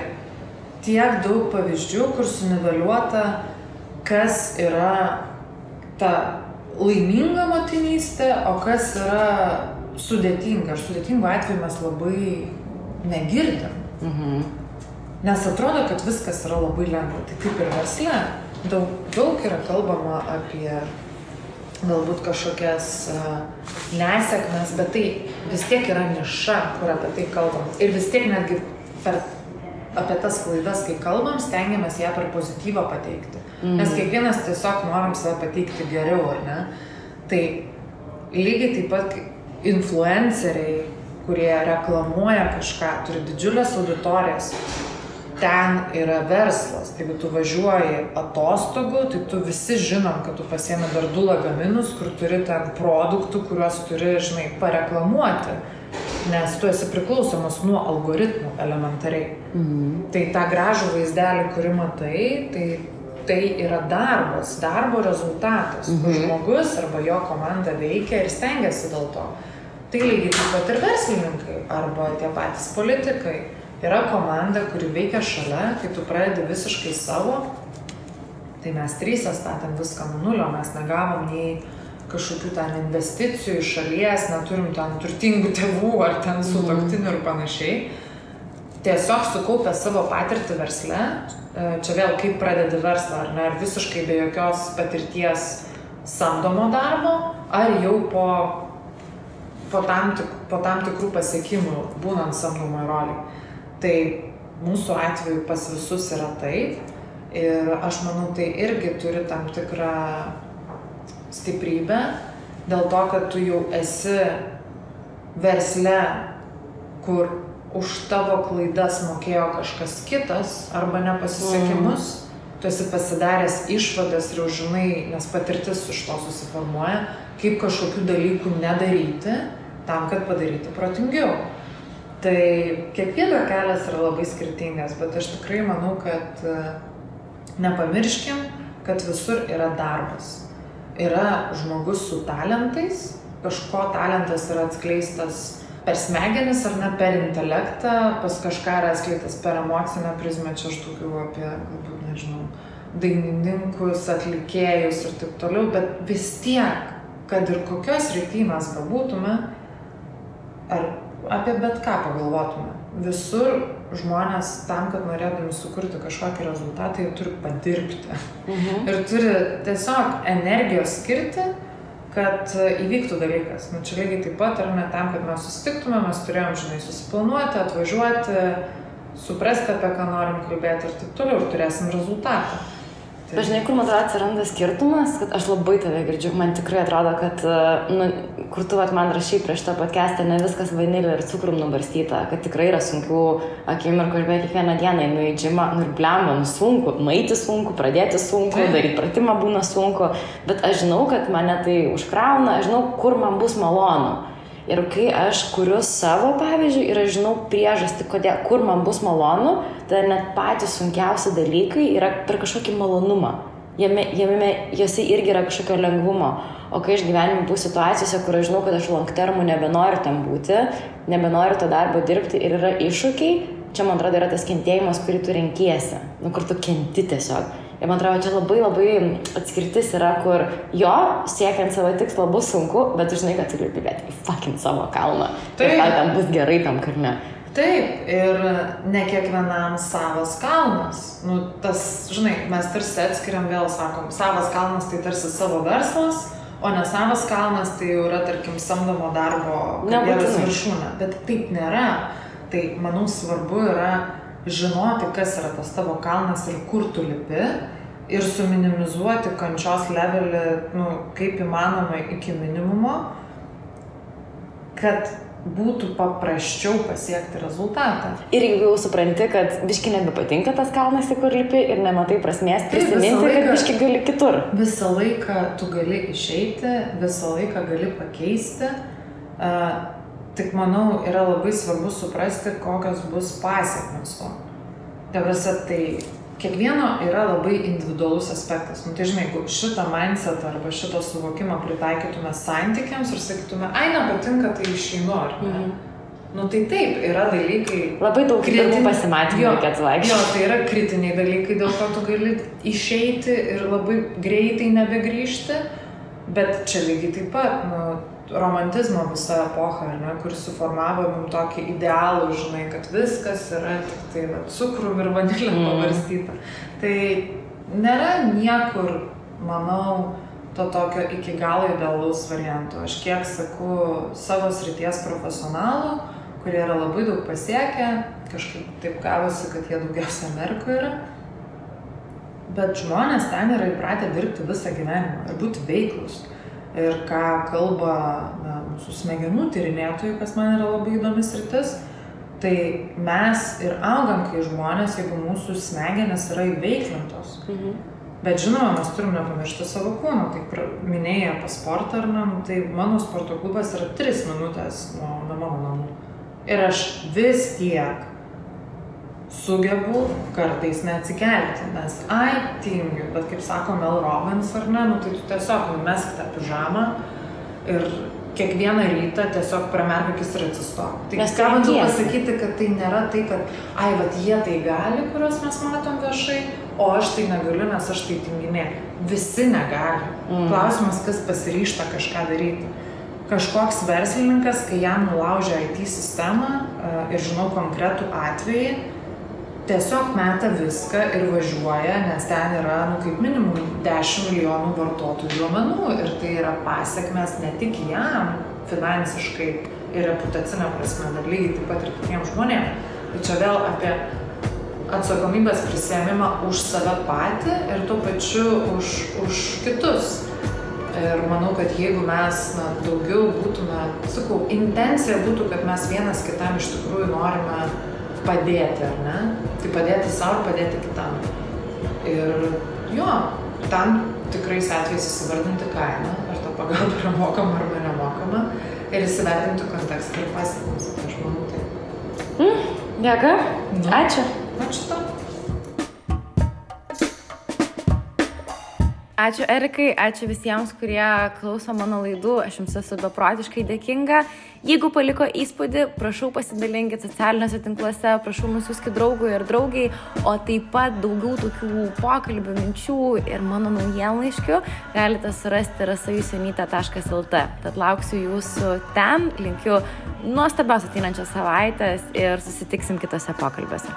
B: tiek daug pavyzdžių, kur suniveliuota, kas yra ta laiminga motinystė, o kas yra sudėtinga. Ir sudėtingų atveju mes labai negirdim. Mhm. Nes atrodo, kad viskas yra labai lengva. Tai kaip ir versle. Daug, daug yra kalbama apie galbūt kažkokias uh, nesėkmes, bet tai vis tiek yra niša, kur apie tai kalbam. Ir vis tiek netgi per apie tas klaidas, kai kalbam, stengiamės ją per pozityvą pateikti. Mm. Nes kiekvienas tiesiog norim save pateikti geriau, ar ne? Tai lygiai taip pat influenceriai, kurie reklamuoja kažką, turi didžiulės auditorijas, ten yra verslas. Tai jeigu tu važiuoji atostogų, tai tu visi žinom, kad tu pasiemi dar du lagaminus, kur turi ten produktų, kuriuos turi, žinai, pareklamuoti nes tu esi priklausomas nuo algoritmų elementariai. Mhm. Tai tą gražų vaizdelį, kurį matai, tai, tai yra darbas, darbo rezultatas. Mhm. Žmogus arba jo komanda veikia ir stengiasi dėl to. Tai lygiai taip pat ir verslininkai arba tie patys politikai. Yra komanda, kuri veikia šalia, kai tu pradedi visiškai savo, tai mes trys statėm viską nuo nulio, mes negavom nei kažkokių ten investicijų iš šalies, neturim ten turtingų tėvų ar ten mhm. sutoktinių ir panašiai. Tiesiog sukaupę savo patirtį versle, e, čia vėl kaip pradedi verslą, ar ne, ar visiškai be jokios patirties samdomo darbo, ar jau po, po, tam, tik, po tam tikrų pasiekimų būnant samdomo roliai. Tai mūsų atveju pas visus yra taip ir aš manau, tai irgi turi tam tikrą stiprybę, dėl to, kad tu jau esi versle, kur už tavo klaidas mokėjo kažkas kitas arba nepasisekimus, mm. tu esi pasidaręs išvadas ir jau žinai, nes patirtis iš to susiformuoja, kaip kažkokių dalykų nedaryti tam, kad padaryti protingiau. Tai kiekvieno kelias yra labai skirtingas, bet aš tikrai manau, kad e, nepamirškim, kad visur yra darbas yra žmogus su talentais, kažko talentas yra atskleistas per smegenis ar ne per intelektą, pas kažką yra atskleistas per emocinę prizmę, čia aš tokių apie, galbūt, nežinau, dainininkus, atlikėjus ir taip toliau, bet vis tiek, kad ir kokios rytį mes bebūtume, ar apie bet ką pagalvotume, visur žmonės tam, kad norėdami sukurti kažkokį rezultatą, jie turi padirbti. Mhm. Ir turi tiesiog energijos skirti, kad įvyktų dalykas. Nu, čia lygiai taip pat, ar ne tam, kad mes susitiktume, mes turėjom, žinai, susiplanuoti, atvažiuoti, suprasti, apie ką norim kalbėti ir taip toliau, ir turėsim rezultatą.
A: Tai žinai, kur man atrodo atsiranda skirtumas, kad aš labai tave girdžiu, man tikrai atrodo, kad, e, nu, kur tu vat, man rašai prieš tą podcastą, ne viskas vanilė ir cukrum nubarstyta, kad tikrai yra sunkių akimirkų ir beveik kiekvieną dieną einu į džimą, nu ir blemba, nu sunku, maiti sunku, pradėti sunku, daryti pratimą būna sunku, bet aš žinau, kad mane tai užkrauna, aš žinau, kur man bus malonu. Ir kai aš kuriu savo pavyzdžiui ir aš žinau priežastį, kodėl, kur man bus malonu, tada net patys sunkiausi dalykai yra per kažkokį malonumą. Jame, jame, jose irgi yra kažkokio lengvumo. O kai aš gyvenime būsiu situacijose, kur aš žinau, kad aš long termų nebenoriu tam būti, nebenoriu to darbo dirbti ir yra iššūkiai, čia man atrodo yra tas kentėjimas, kurį tu renkiesi, nu kur tu kenti tiesiog. Ir man atrodo, čia labai labai atskirtis yra, kur jo siekiant savo tikslo bus sunku, bet žinai, kad turi pilieti į fucking savo kalną. Taip. Ir tam bus gerai tam kalne.
B: Taip, ir ne kiekvienam savas kalnas. Nu, tas, žinai, mes tarsi atskiriam vėl, sakom, savas kalnas tai tarsi savo verslas, o ne savas kalnas tai jau yra, tarkim, samdomo darbo karjeros viršūnė. Bet taip nėra. Tai, manau, svarbu yra žinoti, kas yra tas tavo kalnas ir kur tu lipi ir suminimizuoti kančios levelį, nu, kaip įmanoma iki minimumo, kad būtų paprasčiau pasiekti rezultatą.
A: Ir jeigu jau supranti, kad biški nebepatinka tas kalnas, į kur lipi ir nematai prasmės prisiminti, laiką, kad biški gali kitur.
B: Visą laiką tu gali išeiti, visą laiką gali pakeisti. Uh, Tik manau, yra labai svarbu suprasti, kokios bus pasiekmes to. Tavrasi, tai kiekvieno yra labai individualus aspektas. Nu, tai žinai, jeigu šitą mindset arba šitą suvokimą pritaikytume santykiams ir sakytume, ai, nepatinka, tai išeinu, ar ne? Mhm. Nu tai taip, yra dalykai.
A: Labai daug kritin... pasimatymų, kad vaikščioti.
B: Jo, tai yra kritiniai dalykai, dėl ko tu gali išeiti ir labai greitai nebegrįžti, bet čia lygiai taip pat, nu, romantizmo visa epocha, ne, kuris suformavo mums tokį idealų, žinai, kad viskas yra tik tai va, cukrum ir vanilė mm. pavarstyta. Tai nėra niekur, manau, to tokio iki galo idealaus varianto. Aš kiek sakau savo srities profesionalų, kurie yra labai daug pasiekę, kažkaip taip gavosi, kad jie daugiausia Amerikoje yra. Bet žmonės ten yra įpratę dirbti visą gyvenimą ir būti veiklus ir ką kalba na, mūsų smegenų tyrinėtojai, kas man yra labai įdomis rytis, tai mes ir augam kai žmonės, jeigu mūsų smegenės yra įveiklintos. Mhm. Bet žinoma, mes turim nepamiršti savo kūno. Tai minėjai apie sportą ar ne, nu, tai mano sporto klubas yra 3 minutės nuo, nuo mano namų. Ir aš vis tiek sugebu kartais neatsikelti, nes, ai, tingiu, bet kaip sako Mel Robbins ar ne, nu tai tu tiesiog numesk tą pižamą ir kiekvieną rytą tiesiog pramerk akis ir atsistok. Tai
A: Mes
B: ką bandau pasakyti, kad tai nėra tai, kad, ai, vat jie tai gali, kuriuos mes matom viešai, o aš tai negaliu, nes aš tai tinginė. Visi negali.
A: Mm.
B: Klausimas, kas pasiryšta kažką daryti. Kažkoks verslininkas, kai jam nulaužia IT sistemą e, ir žinau konkretų atvejį, tiesiog meta viską ir važiuoja, nes ten yra, nu, kaip minimum 10 milijonų vartotojų duomenų ir tai yra pasiekmes ne tik jam finansiškai ir reputacinė prasme, bet lygiai taip pat ir kitiems žmonėms. Tai čia vėl apie atsakomybės prisėmimą už save patį ir tuo pačiu už, už kitus. Ir manau, kad jeigu mes na, daugiau būtume, sakau, intencija būtų, kad mes vienas kitam iš tikrųjų norime padėti, ar ne? Tai padėti savo ir padėti kitam. Ir jo, tam tikrais atvejais įsivardinti kainą, ar ta pagalba yra mokama arba nemokama, ir įsivertinti kontekstą ir pasiekmes. Aš manau, tai.
A: Dėka.
B: Nu.
A: Ačiū.
B: Ačiū tau.
A: Ačiū Erikai, ačiū visiems, kurie klauso mano laidų, aš jums esu beprotiškai dėkinga. Jeigu paliko įspūdį, prašau pasidalinkit socialiniuose tinkluose, prašau nusiųskit draugui ir draugiai, o taip pat daugiau tokių pokalbių, minčių ir mano naujienlaiškių galite surasti rasajusionytė.lt. Tad lauksiu jūsų ten, linkiu nuostabios ateinančios savaitės ir susitiksim kitose pokalbiuose.